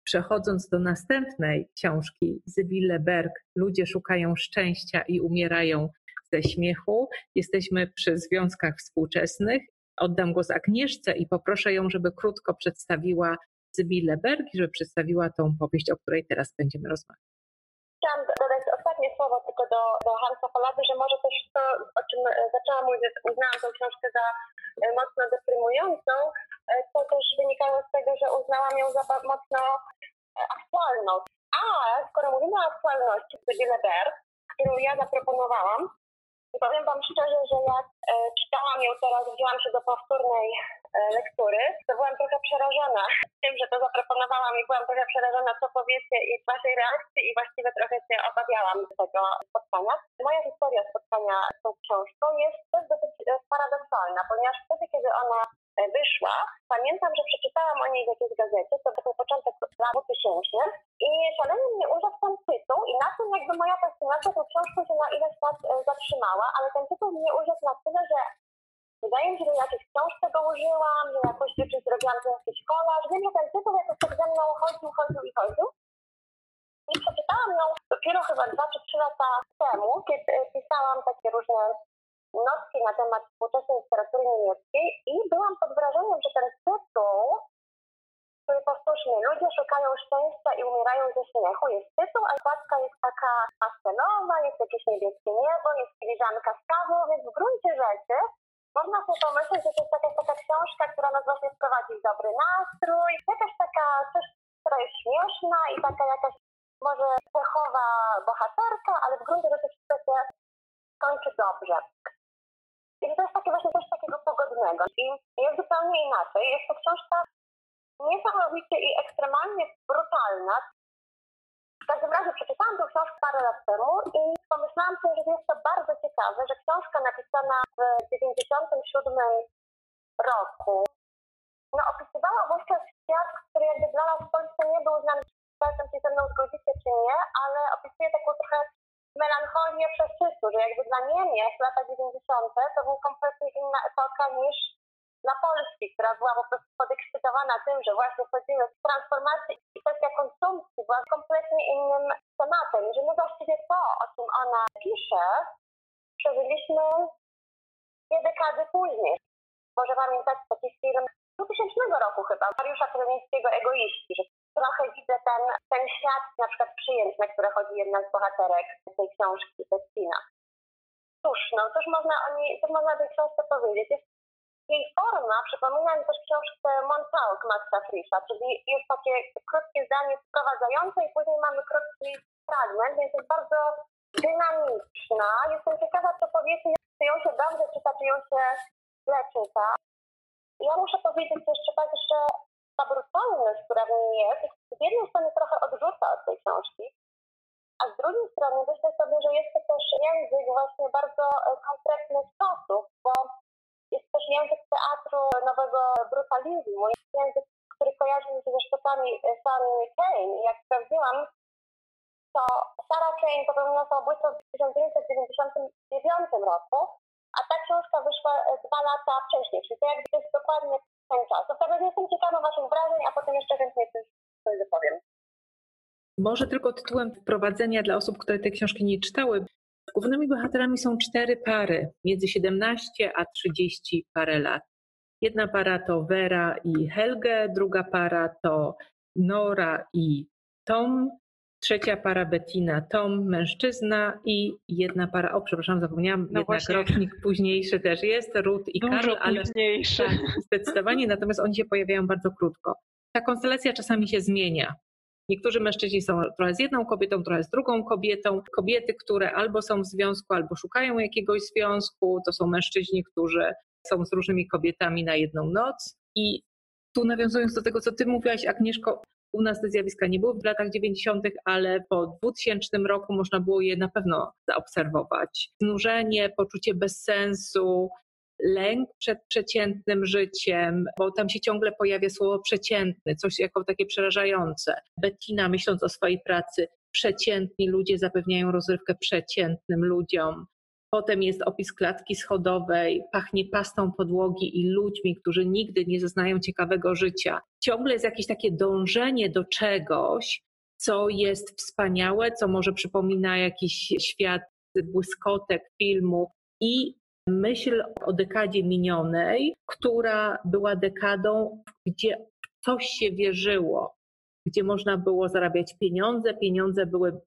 przechodząc do następnej książki Zybille Berg, Ludzie szukają szczęścia i umierają ze śmiechu. Jesteśmy przy związkach współczesnych Oddam głos Agnieszce i poproszę ją, żeby krótko przedstawiła Zybille Berg żeby przedstawiła tą powieść, o której teraz będziemy rozmawiać. Chciałam dodać ostatnie słowo tylko do, do Hansa Polady, że może też to, o czym e, zaczęłam mówić, uznałam tę książkę za e, mocno deprymującą, e, to też wynikało z tego, że uznałam ją za mocno aktualną. A skoro mówimy o aktualności Zybille Berg, którą ja zaproponowałam, i powiem Wam szczerze, że jak e, czytałam ją teraz, wzięłam się do powtórnej e, lektury, to byłam trochę przerażona tym, że to zaproponowałam i byłam trochę przerażona, co powiecie i Waszej reakcji i właściwie trochę się obawiałam tego spotkania. Moja historia spotkania z tą książką jest też dosyć e, paradoksalna, ponieważ wtedy, kiedy ona wyszła, pamiętam, że przeczytałam o niej w jakiejś gazecie, to był początek lat 2000 i szalenie mnie urzekł ten tytuł i na tym jakby moja fascynacja tą książką się na ileś lat e, zatrzymała, ale ten tytuł mnie urzekł na tyle, że wydaje mi się, że jakiejś książce go użyłam, że jakoś czy zrobiłam to jakiś kolarz. Wiem, że ten tytuł jakoś tak ze mną chodził, chodził i chodził. I przeczytałam ją dopiero chyba dwa czy trzy lata temu, kiedy pisałam takie różne notki na temat współczesnej literatury niemieckiej i byłam pod wrażeniem, że ten tytuł, który powtórzmy, ludzie szukają szczęścia i umierają ze śmiechu, jest tytuł, a okładka jest taka pastelowa, jest jakieś niebieskie niebo, jest filiżanka z kawą, więc w gruncie rzeczy można sobie pomyśleć, że to jest jakaś taka książka, która nas właśnie wprowadzi w dobry nastrój, jakaś taka coś, która jest śmieszna i taka jakaś może pechowa bohaterka, ale w gruncie rzeczy wszystko się kończy dobrze. I to jest takie właśnie coś takiego pogodnego. I jest zupełnie inaczej. Jest to książka niesamowicie i ekstremalnie brutalna. W każdym razie przeczytałam tę książkę parę lat temu i pomyślałam sobie, że jest to bardzo ciekawe, że książka napisana w 1997 roku no, opisywała wówczas świat, który jakby dla nas w Polsce nie był znany, czasem się ze mną zgodzicie czy nie, ale opisuje taką trochę melancholię przesytu, że jakby dla Niemiec lata 90. to był kompletnie inna epoka niż dla Polski, która była po prostu podekscytowana tym, że właśnie wchodzimy w transformację i kwestia konsumpcji była kompletnie innym tematem. Że my właściwie to, o czym ona pisze, przeżyliśmy dwie dekady później. Może pamiętać taki film 2000 roku chyba, Mariusza Kronińskiego Egoiści, że trochę widzę ten, ten świat na przykład przyjęć, na które chodzi jedna z bohaterek tej książki, Testina. Cóż, no cóż można o niej, cóż można tej książce powiedzieć? Jest jej forma przypomina mi też książkę Montauk Maxa Frisza, czyli jest takie krótkie zdanie wprowadzające i później mamy krótki fragment, więc jest bardzo dynamiczna. Jestem ciekawa, co powiecie, czy ją się dobrze czyta, czy ją się źle czyta. Ja muszę powiedzieć jeszcze tak, że brutalność, która w niej jest, z jednej strony trochę odrzuca od tej książki, a z drugiej strony myślę sobie, że jest to też język właśnie bardzo e, konkretnych czasów, bo jest też język teatru nowego brutalizmu, jest język, który kojarzy mi się ze sztukami Sary Kane. Jak sprawdziłam, to Sarah Kane popełniła samobójstwo w 1999 roku, a ta książka wyszła e, dwa lata wcześniej, czyli to jakby jest dokładnie ten czas. Natomiast jestem ciekawa Waszych wrażeń, a potem jeszcze chętnie coś, coś. Może tylko tytułem wprowadzenia dla osób, które tej książki nie czytały. Głównymi bohaterami są cztery pary, między 17 a 30 parę lat. Jedna para to Vera i Helge, druga para to Nora i Tom, trzecia para Bettina, Tom, mężczyzna i jedna para, o przepraszam, zapomniałam, No jednak właśnie. rocznik późniejszy też jest, Ruth i Karl, Dużo ale późniejszy. tak, zdecydowanie, natomiast oni się pojawiają bardzo krótko. Ta konstelacja czasami się zmienia. Niektórzy mężczyźni są trochę z jedną kobietą, trochę z drugą kobietą. Kobiety, które albo są w związku, albo szukają jakiegoś związku, to są mężczyźni, którzy są z różnymi kobietami na jedną noc. I tu nawiązując do tego, co ty mówiłaś, Agnieszko, u nas te zjawiska nie były w latach 90., ale po 2000 roku można było je na pewno zaobserwować. Znużenie, poczucie bezsensu, lęk przed przeciętnym życiem, bo tam się ciągle pojawia słowo przeciętny, coś jako takie przerażające. Bettina, myśląc o swojej pracy, przeciętni ludzie zapewniają rozrywkę przeciętnym ludziom. Potem jest opis klatki schodowej, pachnie pastą podłogi i ludźmi, którzy nigdy nie zeznają ciekawego życia. Ciągle jest jakieś takie dążenie do czegoś, co jest wspaniałe, co może przypomina jakiś świat błyskotek filmów i myśl o dekadzie minionej, która była dekadą, gdzie coś się wierzyło, gdzie można było zarabiać pieniądze, pieniądze były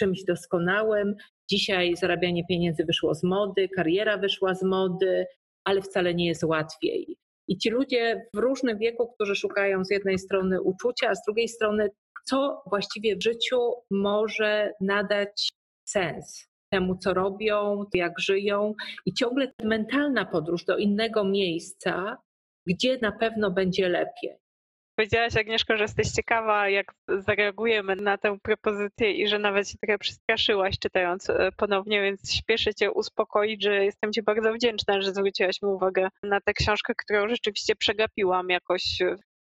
czymś doskonałym. Dzisiaj zarabianie pieniędzy wyszło z mody, kariera wyszła z mody, ale wcale nie jest łatwiej. I ci ludzie w różnym wieku, którzy szukają z jednej strony uczucia, a z drugiej strony, co właściwie w życiu może nadać sens temu, co robią, jak żyją, i ciągle mentalna podróż do innego miejsca, gdzie na pewno będzie lepiej. Powiedziałaś, Agnieszko, że jesteś ciekawa, jak zareagujemy na tę propozycję i że nawet się trochę przestraszyłaś czytając e, ponownie, więc śpieszę cię uspokoić, że jestem ci bardzo wdzięczna, że zwróciłaś mi uwagę na tę książkę, którą rzeczywiście przegapiłam jakoś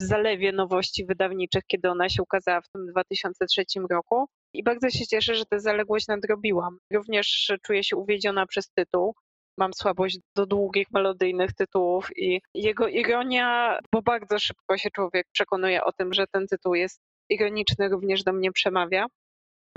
w zalewie nowości wydawniczych, kiedy ona się ukazała w tym 2003 roku. I bardzo się cieszę, że tę zaległość nadrobiłam. Również czuję się uwiedziona przez tytuł mam słabość do długich, melodyjnych tytułów i jego ironia, bo bardzo szybko się człowiek przekonuje o tym, że ten tytuł jest ironiczny, również do mnie przemawia.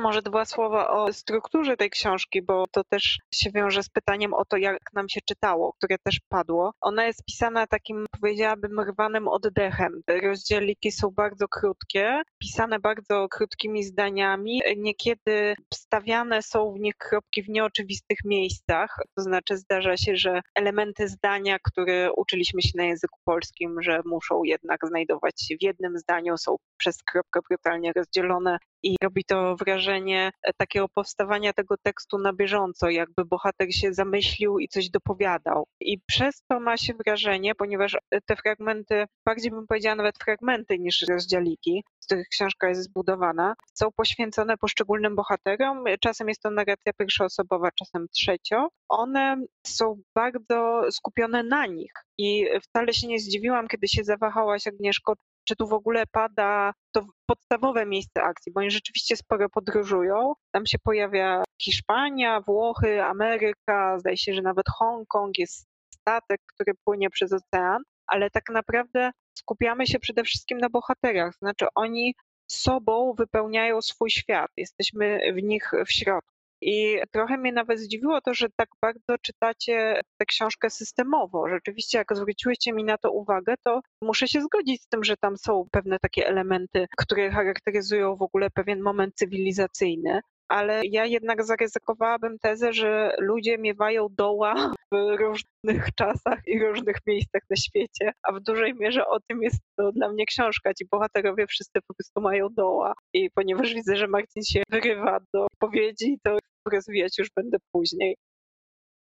Może dwa słowa o strukturze tej książki, bo to też się wiąże z pytaniem o to, jak nam się czytało, które też padło. Ona jest pisana takim, powiedziałabym, rwanym oddechem. Te rozdzieliki są bardzo krótkie, pisane bardzo krótkimi zdaniami. Niekiedy wstawiane są w nich kropki w nieoczywistych miejscach. To znaczy zdarza się, że elementy zdania, które uczyliśmy się na języku polskim, że muszą jednak znajdować się w jednym zdaniu, są przez kropkę brutalnie rozdzielone i robi to wrażenie e, takiego powstawania tego tekstu na bieżąco, jakby bohater się zamyślił i coś dopowiadał. I przez to ma się wrażenie, ponieważ e, te fragmenty, bardziej bym powiedziała nawet fragmenty niż rozdziałiki, z których książka jest zbudowana, są poświęcone poszczególnym bohaterom. Czasem jest to narracja pierwszoosobowa, czasem trzecio. One są bardzo skupione na nich i wcale się nie zdziwiłam, kiedy się zawahałaś, Agnieszko, czy tu w ogóle pada to podstawowe miejsce akcji, bo oni rzeczywiście sporo podróżują. Tam się pojawia Hiszpania, Włochy, Ameryka, zdaje się, że nawet Hongkong, jest statek, który płynie przez ocean, ale tak naprawdę skupiamy się przede wszystkim na bohaterach, znaczy oni sobą wypełniają swój świat, jesteśmy w nich w środku. I trochę mnie nawet zdziwiło to, że tak bardzo czytacie tę książkę systemowo. Rzeczywiście, jak zwróciłyście mi na to uwagę, to muszę się zgodzić z tym, że tam są pewne takie elementy, które charakteryzują w ogóle pewien moment cywilizacyjny ale ja jednak zaryzykowałabym tezę, że ludzie miewają doła w różnych czasach i różnych miejscach na świecie, a w dużej mierze o tym jest to dla mnie książka. Ci bohaterowie wszyscy po prostu mają doła i ponieważ widzę, że Marcin się wyrywa do powiedzi, to rozwijać już będę później.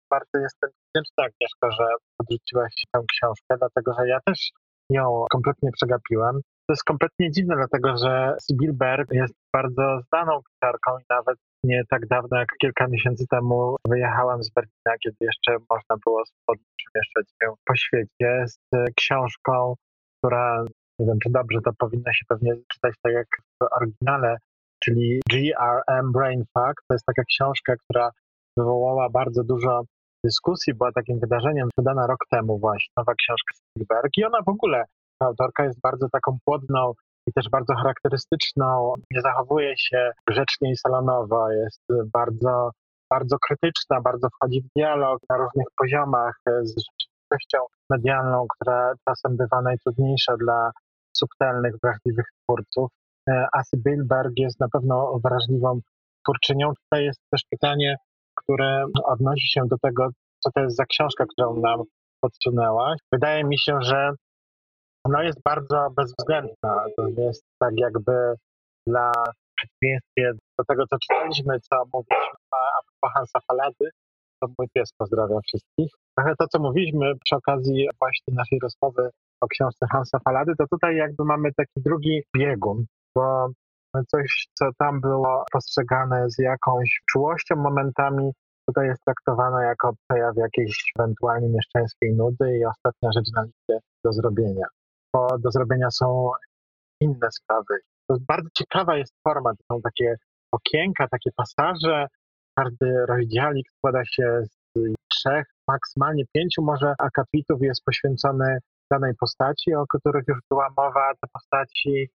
Bardzo jestem wdzięczna, Agnieszko, że podrzuciłaś tę książkę, dlatego że ja też ją kompletnie przegapiłem. To jest kompletnie dziwne, dlatego że Sibyl Berg jest bardzo znaną pisarką i nawet nie tak dawno jak kilka miesięcy temu wyjechałam z Berlina, kiedy jeszcze można było swobodnie przemieszczać się po świecie z książką, która, nie wiem czy dobrze, to powinno się pewnie czytać tak jak w oryginale, czyli GRM Brainfuck. To jest taka książka, która wywołała bardzo dużo dyskusji, była takim wydarzeniem wydana rok temu właśnie, nowa książka Spielberg i ona w ogóle, ta autorka jest bardzo taką płodną i też bardzo charakterystyczną, nie zachowuje się grzecznie i salonowo, jest bardzo, bardzo krytyczna, bardzo wchodzi w dialog na różnych poziomach z rzeczywistością medialną, która czasem bywa najtrudniejsza dla subtelnych, wrażliwych twórców. E, Asy Bilberg jest na pewno wrażliwą twórczynią. Tutaj jest też pytanie, które odnosi się do tego, co to jest za książka, którą nam podsunęłaś. Wydaje mi się, że ona jest bardzo bezwzględna. To jest tak jakby dla przeciwieństwie do tego, co czytaliśmy, co mówiliśmy a propos Hansa Falady, to mój pies pozdrawia wszystkich. Trochę to, co mówiliśmy przy okazji właśnie naszej rozmowy o książce Hansa Falady, to tutaj jakby mamy taki drugi biegun, bo coś, co tam było postrzegane z jakąś czułością momentami, tutaj jest traktowane jako przejaw jakiejś ewentualnie mieszczańskiej nudy i ostatnia rzecz na liście do zrobienia. Bo do zrobienia są inne sprawy. To bardzo ciekawa jest forma, to są takie okienka, takie pasaże. Każdy rozdziałik składa się z trzech, maksymalnie pięciu może akapitów jest poświęcony danej postaci, o których już była mowa. Te postaci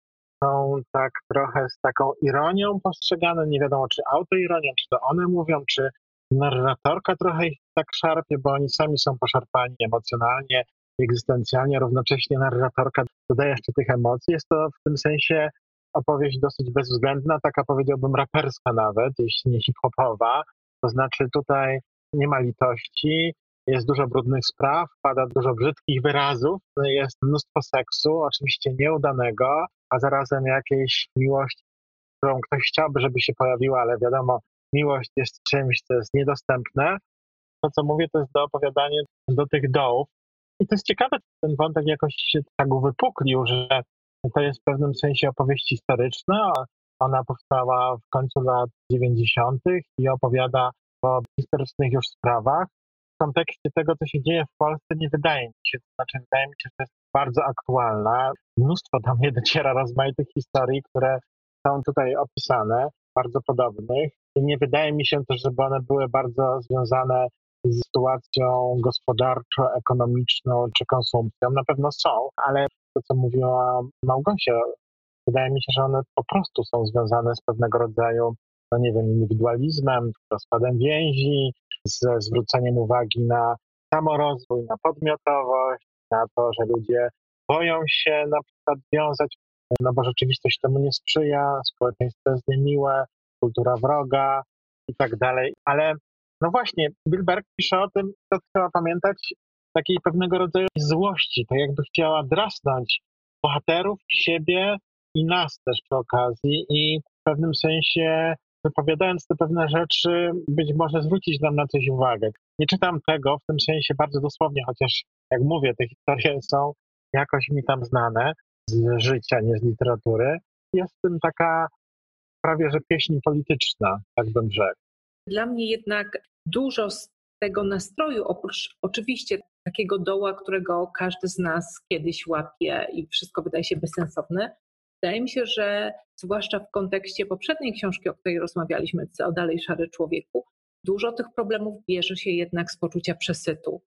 są tak trochę z taką ironią postrzegane. Nie wiadomo, czy autoironią, czy to one mówią, czy narratorka trochę ich tak szarpie, bo oni sami są poszarpani emocjonalnie, egzystencjalnie, równocześnie narratorka dodaje jeszcze tych emocji. Jest to w tym sensie opowieść dosyć bezwzględna, taka powiedziałbym raperska nawet, jeśli nie hip-hopowa. To znaczy tutaj nie ma litości, jest dużo brudnych spraw, pada dużo brzydkich wyrazów, jest mnóstwo seksu, oczywiście nieudanego, a zarazem jakiejś miłości, którą ktoś chciałby, żeby się pojawiła, ale wiadomo, miłość jest czymś, co jest niedostępne. To, co mówię, to jest do opowiadania do tych dołów. I to jest ciekawe, ten wątek jakoś się tak uwypuklił, że to jest w pewnym sensie opowieść historyczna. Ona powstała w końcu lat 90. i opowiada o historycznych już sprawach. Kontekście tego, co się dzieje w Polsce, nie wydaje mi się, to znaczy wydaje mi się, że jest bardzo aktualna. Mnóstwo do mnie dociera rozmaitych historii, które są tutaj opisane, bardzo podobnych. I nie wydaje mi się też, żeby one były bardzo związane z sytuacją gospodarczo-ekonomiczną czy konsumpcją. Na pewno są, ale to, co mówiła Małgosia, wydaje mi się, że one po prostu są związane z pewnego rodzaju no nie wiem, indywidualizmem, rozpadem więzi, ze zwróceniem uwagi na samorozwój, na podmiotowość, na to, że ludzie boją się na przykład wiązać, no bo rzeczywistość temu nie sprzyja, społeczeństwo jest niemiłe, kultura wroga i tak dalej. Ale no właśnie, Bilberg pisze o tym, to trzeba pamiętać, takiej pewnego rodzaju złości, tak jakby chciała drasnąć bohaterów, siebie i nas też przy okazji i w pewnym sensie wypowiadając te pewne rzeczy, być może zwrócić nam na coś uwagę. Nie czytam tego w tym sensie bardzo dosłownie, chociaż jak mówię, te historie są jakoś mi tam znane z życia, nie z literatury. Jest w tym taka prawie że pieśń polityczna, tak bym rzekł. Dla mnie jednak dużo z tego nastroju, oprócz oczywiście takiego doła, którego każdy z nas kiedyś łapie i wszystko wydaje się bezsensowne, wydaje mi się, że zwłaszcza w kontekście poprzedniej książki, o której rozmawialiśmy, o Dalej Szary Człowieku, dużo tych problemów bierze się jednak z poczucia przesytu.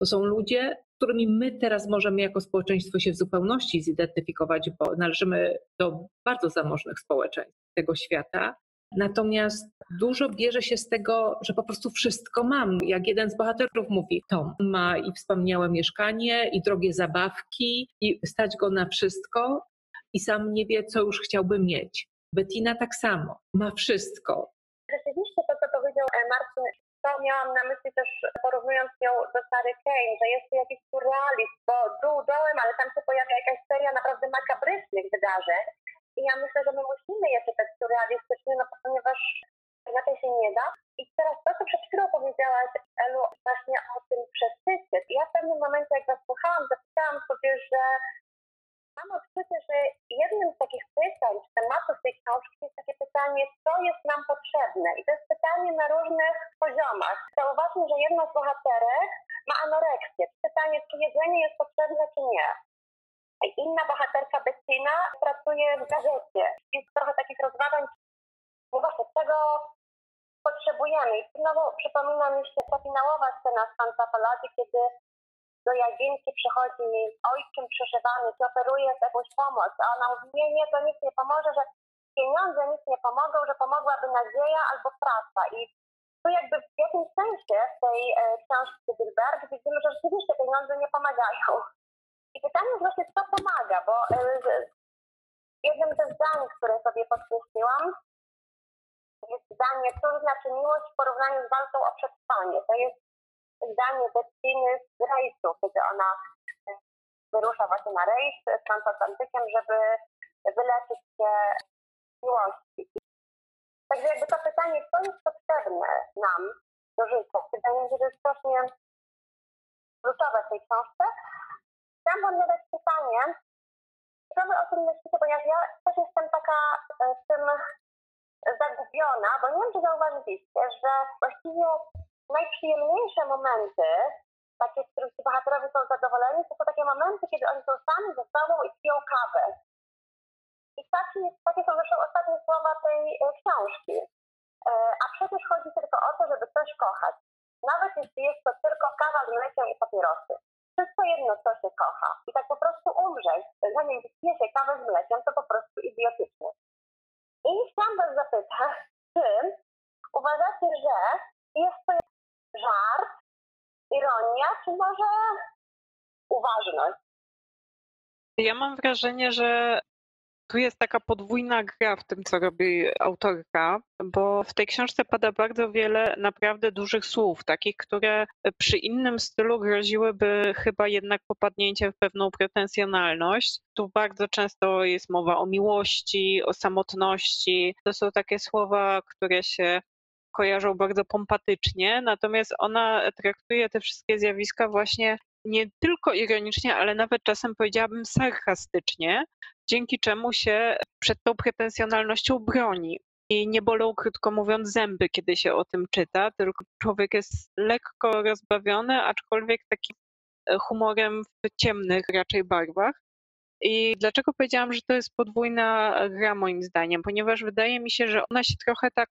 To są ludzie, z którymi my teraz możemy jako społeczeństwo się w zupełności zidentyfikować, bo należymy do bardzo zamożnych społeczeństw tego świata. Natomiast dużo bierze się z tego, że po prostu wszystko mam. Jak jeden z bohaterów mówi, Tom ma i wspaniałe mieszkanie, i drogie zabawki, i stać go na wszystko, i sam nie wie, co już chciałby mieć. Bettina tak samo, ma wszystko. Rzeczywiście to, co powiedział e, Marcin, to miałam na myśli też porównując ją do Sary Kane, że jest tu jakiś surrealizm, bo dół dołem, ale tam się pojawia jakaś seria naprawdę makabrycznych wydarzeń. I ja myślę, że my musimy je czytać surrealistycznie, no ponieważ inaczej się nie da. I teraz to, co przed chwilą powiedziałaś, Elu, właśnie o tym przesycie. I ja w pewnym momencie, jak was słuchałam, zapytałam sobie, że mam odczucie, że jednym z takich pytań, czy tematów tej książki jest takie pytanie, co jest nam potrzebne. I to jest pytanie na różnych poziomach. Zauważmy, że jedna z bohaterek ma anoreksję. Pytanie, czy jedzenie jest potrzebne, czy nie. Inna bohaterka Bettina pracuje w gazecie. Jest trochę takich rozważań, no właśnie, czego potrzebujemy. I znowu przypomina mi się ta finałowa scena z Fantafaladi, kiedy do Jaginki przychodzi ojczym przeżywany, ci oferuje jakąś pomoc, a ona mówi, nie, nie, to nic nie pomoże, że pieniądze nic nie pomogą, że pomogłaby nadzieja albo praca. I tu jakby w jakimś sensie w tej e, książce Bilberg widzimy, że rzeczywiście pieniądze nie pomagają. I pytanie jest właśnie, co pomaga, bo e, jednym ze zdań, które sobie podkreśliłam, jest zdanie, co znaczy miłość w porównaniu z walką o przetrwanie. To jest zdanie Bettiny z rejsu, kiedy ona e, wyrusza właśnie na rejs transatlantykiem, żeby wyleczyć się miłości. Także jakby to pytanie, co jest potrzebne nam do życia, wydaje mi się, że jest strasznie kluczowe w tej książce. Chciałam wam zadać pytanie, co wy o tym myślicie, ponieważ ja też jestem taka e, w tym zagubiona, bo nie wiem, czy zauważyliście, że właściwie najprzyjemniejsze momenty, takie, w których ci bohaterowie są zadowoleni, to są takie momenty, kiedy oni są sami ze sobą i piją kawę. I taki, takie są zresztą ostatnie słowa tej e, książki. E, a przecież chodzi tylko o to, żeby coś kochać. Nawet jeśli jest to tylko kawa z mlekiem i papierosy. Wszystko jedno, co się kocha. I tak po prostu umrzeć, zanim wypije się kawę z mlekiem, to po prostu idiotyczne. I chciałam was zapytać, czy uważacie, że jest to żart, ironia, czy może uważność? Ja mam wrażenie, że tu jest taka podwójna gra w tym, co robi autorka, bo w tej książce pada bardzo wiele naprawdę dużych słów, takich, które przy innym stylu groziłyby chyba jednak popadnięciem w pewną pretensjonalność. Tu bardzo często jest mowa o miłości, o samotności. To są takie słowa, które się kojarzą bardzo pompatycznie, natomiast ona traktuje te wszystkie zjawiska właśnie nie tylko ironicznie, ale nawet czasem powiedziałabym sarkastycznie, dzięki czemu się przed tą pretensjonalnością broni. I nie bolą, krótko mówiąc, zęby, kiedy się o tym czyta, tylko człowiek jest lekko rozbawiony, aczkolwiek takim e, humorem w ciemnych raczej barwach. I dlaczego powiedziałam, że to jest podwójna gra moim zdaniem? Ponieważ wydaje mi się, że ona się trochę tak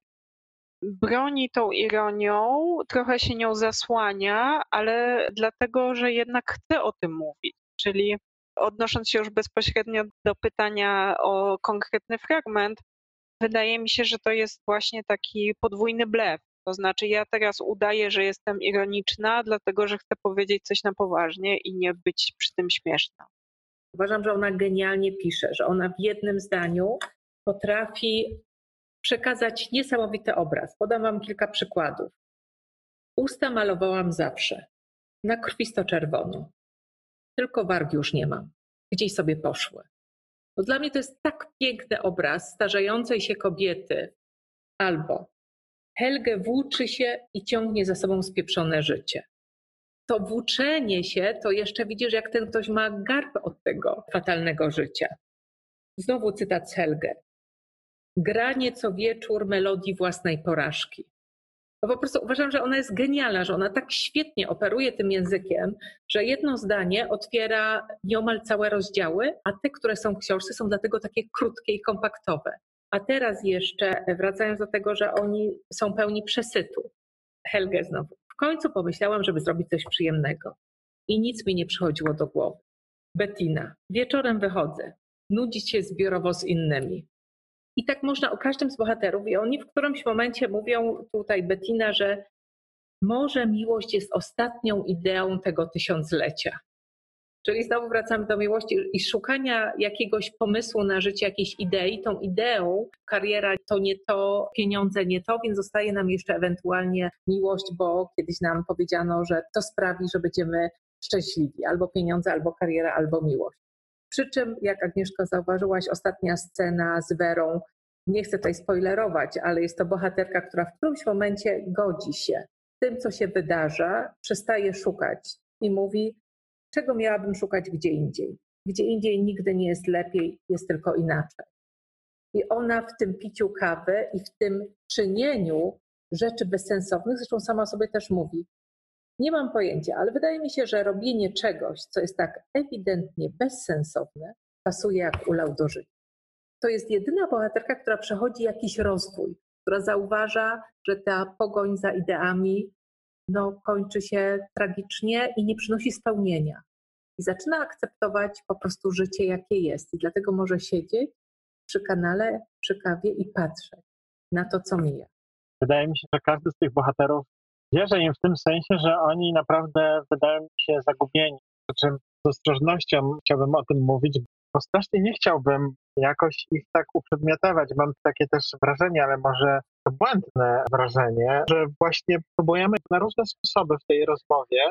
broni tą ironią, trochę się nią zasłania, ale dlatego, że jednak chce o tym mówić. Czyli odnosząc się już bezpośrednio do pytania o konkretny fragment, Wydaje mi się, że to jest właśnie taki podwójny blef. To znaczy, ja teraz udaję, że jestem ironiczna, dlatego że chcę powiedzieć coś na poważnie i nie być przy tym śmieszna. Uważam, że ona genialnie pisze, że ona w jednym zdaniu potrafi przekazać niesamowity obraz. Podam Wam kilka przykładów. Usta malowałam zawsze, na krwisto czerwono. Tylko warg już nie mam. Gdzieś sobie poszły. Bo dla mnie to jest tak piękny obraz starzejącej się kobiety. Albo Helge włóczy się i ciągnie za sobą spieprzone życie. To włóczenie się, to jeszcze widzisz, jak ten ktoś ma garb od tego fatalnego życia. Znowu cytat z Helge. Granie co wieczór melodii własnej porażki. Bo po prostu uważam, że ona jest genialna, że ona tak świetnie operuje tym językiem, że jedno zdanie otwiera nieomal całe rozdziały, a te, które są w książce, są dlatego takie krótkie i kompaktowe. A teraz jeszcze wracając do tego, że oni są pełni przesytu. Helge znowu. W końcu pomyślałam, żeby zrobić coś przyjemnego. I nic mi nie przychodziło do głowy. Bettina. Wieczorem wychodzę. Nudzić się zbiorowo z innymi. I tak można o każdym z bohaterów. I oni w którymś momencie mówią tutaj Bettina, że może miłość jest ostatnią ideą tego tysiąclecia. Czyli znowu wracamy do miłości i szukania jakiegoś pomysłu na życie, jakiejś idei. Tą ideą kariera to nie to, pieniądze nie to, więc zostaje nam jeszcze ewentualnie miłość, bo kiedyś nam powiedziano, że to sprawi, że będziemy szczęśliwi. Albo pieniądze, albo kariera, albo miłość. Przy czym, jak Agnieszka zauważyłaś, ostatnia scena z Werą, nie chcę tutaj spoilerować, ale jest to bohaterka, która w którymś momencie godzi się tym, co się wydarza, przestaje szukać i mówi, czego miałabym szukać gdzie indziej. Gdzie indziej nigdy nie jest lepiej, jest tylko inaczej. I ona w tym piciu kawy i w tym czynieniu rzeczy bezsensownych, zresztą sama sobie też mówi, nie mam pojęcia, ale wydaje mi się, że robienie czegoś, co jest tak ewidentnie bezsensowne, pasuje jak ulał do życia. To jest jedyna bohaterka, która przechodzi jakiś rozwój, która zauważa, że ta pogoń za ideami no, kończy się tragicznie i nie przynosi spełnienia. I zaczyna akceptować po prostu życie, jakie jest. I dlatego może siedzieć przy kanale, przy kawie i patrzeć na to, co mija. Wydaje mi się, że każdy z tych bohaterów wierzę im w tym sensie, że oni naprawdę wydają mi się zagubieni. Przy czym z ostrożnością chciałbym o tym mówić, bo strasznie nie chciałbym jakoś ich tak uprzedmiotować. Mam takie też wrażenie, ale może to błędne wrażenie, że właśnie próbujemy na różne sposoby w tej rozmowie,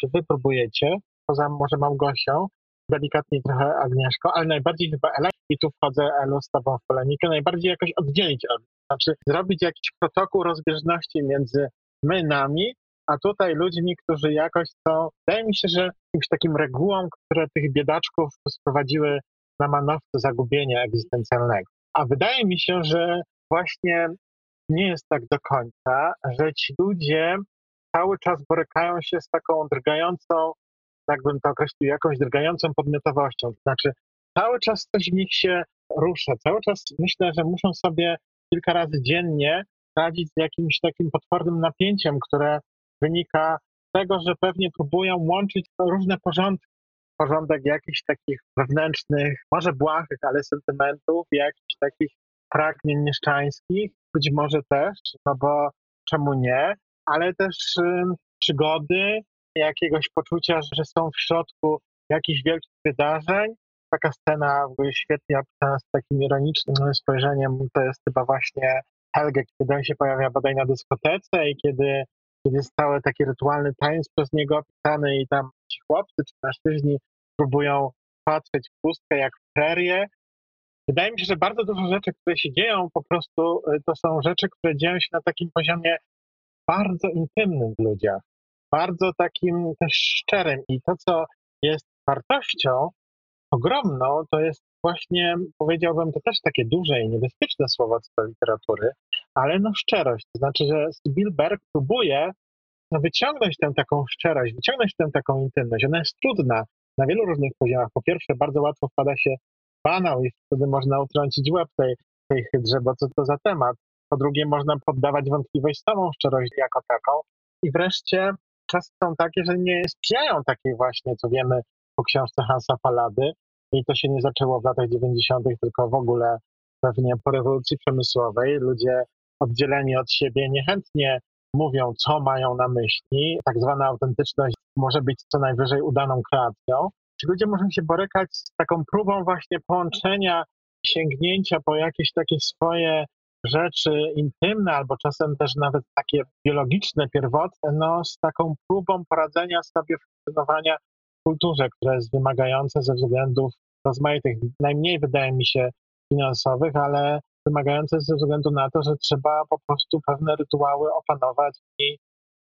czy wy próbujecie, poza może Małgosią, delikatnie trochę Agnieszką, ale najbardziej chyba Ela, i tu wchodzę Elu z tobą w polemikę, najbardziej jakoś oddzielić od znaczy zrobić jakiś protokół rozbieżności między my nami, a tutaj ludźmi, którzy jakoś są, wydaje mi się, że jakimś takim regułom, które tych biedaczków sprowadziły na manowce zagubienia egzystencjalnego. A wydaje mi się, że właśnie nie jest tak do końca, że ci ludzie cały czas borykają się z taką drgającą, jakbym to określił, jakąś drgającą podmiotowością. To znaczy, cały czas coś w nich się rusza, cały czas myślę, że muszą sobie kilka razy dziennie radzić z jakimś takim potwornym napięciem, które wynika z tego, że pewnie próbują łączyć różne porządki. Porządek jakichś takich wewnętrznych, może błahych, ale sentymentów, jakichś takich pragnień mieszczańskich, być może też, no bo czemu nie, ale też y, przygody, jakiegoś poczucia, że są w środku jakichś wielkich wydarzeń. Taka scena świetnie opisana z takim ironicznym spojrzeniem, to jest chyba właśnie Helge, kiedy on się pojawia bodaj na dyskotece i kiedy, kiedy jest cały taki rytualny tańc przez niego opisany i tam ci chłopcy czy mężczyźni próbują patrzeć w pustkę jak w prerię. Wydaje mi się, że bardzo dużo rzeczy, które się dzieją, po prostu y, to są rzeczy, które dzieją się na takim poziomie bardzo intymnym w ludziach, bardzo takim też szczerym. I to, co jest wartością ogromną, to jest właśnie, powiedziałbym, to też takie duże i niebezpieczne słowo co literatury, ale no szczerość. To znaczy, że Spielberg próbuje no, wyciągnąć tę taką szczerość, wyciągnąć tę taką intymność. Ona jest trudna na wielu różnych poziomach. Po pierwsze, bardzo łatwo wpada się banał i wtedy można utrącić łeb tej, tej hydrze, bo co to za temat. Po drugie, można poddawać wątpliwość samą szczerość jako taką. I wreszcie czasy są takie, że nie sprzyjają takiej właśnie, co wiemy po książce Hansa Palady. I to się nie zaczęło w latach 90., tylko w ogóle pewnie po rewolucji przemysłowej ludzie oddzieleni od siebie niechętnie mówią, co mają na myśli. Tak zwana autentyczność może być co najwyżej udaną kreacją. Ci ludzie muszą się borykać z taką próbą właśnie połączenia, sięgnięcia po jakieś takie swoje rzeczy intymne, albo czasem też nawet takie biologiczne, pierwotne, no, z taką próbą poradzenia sobie funkcjonowania w kulturze, która jest wymagająca ze względów rozmaitych, najmniej wydaje mi się finansowych, ale wymagające ze względu na to, że trzeba po prostu pewne rytuały opanować i,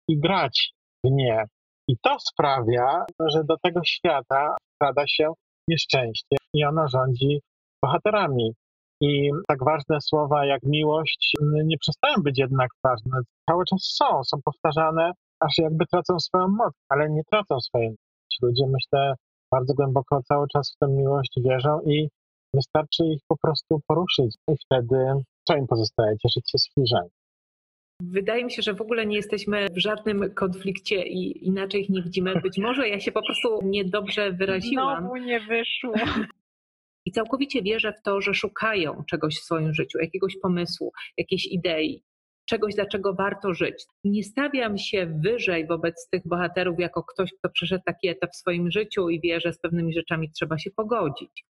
i grać w nie. I to sprawia, że do tego świata wkrada się nieszczęście i ono rządzi bohaterami. I tak ważne słowa jak miłość nie przestają być jednak ważne. Cały czas są, są powtarzane, aż jakby tracą swoją moc, ale nie tracą swojej mocy. Ludzie, myślę, bardzo głęboko cały czas w tę miłość wierzą i wystarczy ich po prostu poruszyć. I wtedy co im pozostaje? Cieszyć się z filiżanki. Wydaje mi się, że w ogóle nie jesteśmy w żadnym konflikcie i inaczej ich nie widzimy. Być może ja się po prostu niedobrze wyraziłam. Znowu nie wyszło. I całkowicie wierzę w to, że szukają czegoś w swoim życiu, jakiegoś pomysłu, jakiejś idei, czegoś, dlaczego warto żyć. Nie stawiam się wyżej wobec tych bohaterów jako ktoś, kto przeszedł taki etap w swoim życiu i wie, że z pewnymi rzeczami trzeba się pogodzić.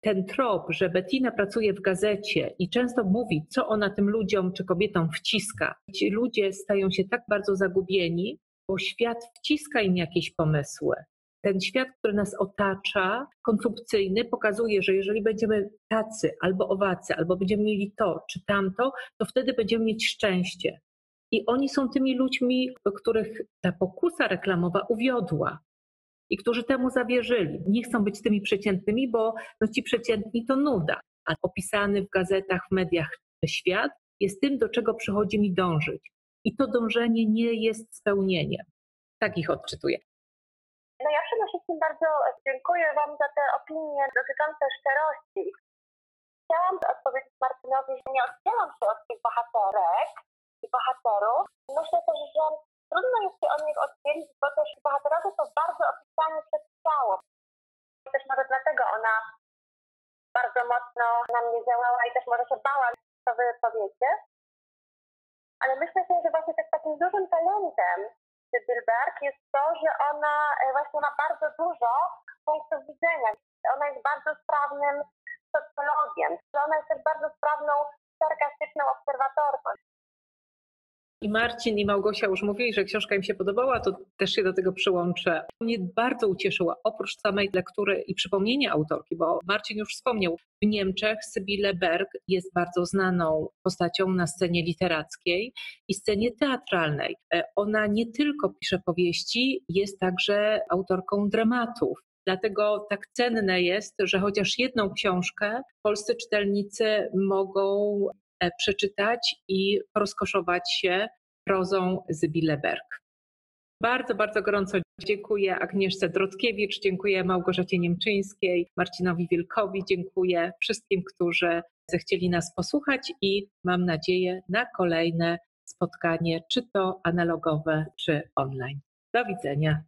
Ten trop, że Bettina pracuje w gazecie i często mówi, co ona tym ludziom czy kobietom wciska. Ci ludzie stają się tak bardzo zagubieni, bo świat wciska im jakieś pomysły ten świat, który nas otacza, konsumpcyjny, pokazuje, że jeżeli będziemy tacy albo owacy, albo będziemy mieli to czy tamto, to wtedy będziemy mieć szczęście. I oni są tymi ludźmi, których ta pokusa reklamowa uwiodła i którzy temu zawierzyli. Nie chcą być tymi przeciętnymi, bo no ci przeciętni to nuda. A opisany w gazetach, w mediach świat jest tym, do czego przychodzi mi dążyć. I to dążenie nie jest spełnieniem. Tak ich odczytuję. Wszystkim bardzo dziękuję Wam za te opinie dotyczące szczerości. Chciałam odpowiedzieć Martynowi, że nie oddzielam się od tych bohaterek i bohaterów. Myślę też, że trudno jest się od nich oddzielić, bo też bohaterowie są bardzo opisani przez ciało. Też może dlatego ona bardzo mocno na mnie działała i też może się bała, co Wy powiecie. Ale myślę że właśnie też takim dużym talentem Bilberg jest to, że ona e, właśnie ma bardzo dużo punktów widzenia. Ona jest bardzo sprawnym socjologiem. Ona jest też bardzo sprawną sarkastyczną obserwatorką. I Marcin i Małgosia już mówili, że książka im się podobała, to też się do tego przyłączę. Mnie bardzo ucieszyła, oprócz samej lektury i przypomnienia autorki, bo Marcin już wspomniał, w Niemczech Sybille Berg jest bardzo znaną postacią na scenie literackiej i scenie teatralnej. E, ona nie tylko pisze powieści, jest także autorką dramatów. Dlatego tak cenne jest, że chociaż jedną książkę polscy czytelnicy mogą przeczytać i rozkoszować się prozą Zybile Berg. Bardzo, bardzo gorąco dziękuję Agnieszce Drodkiewicz, dziękuję Małgorzacie Niemczyńskiej, Marcinowi Wilkowi, dziękuję wszystkim, którzy zechcieli nas posłuchać i mam nadzieję na kolejne spotkanie, czy to analogowe, czy online. Do widzenia.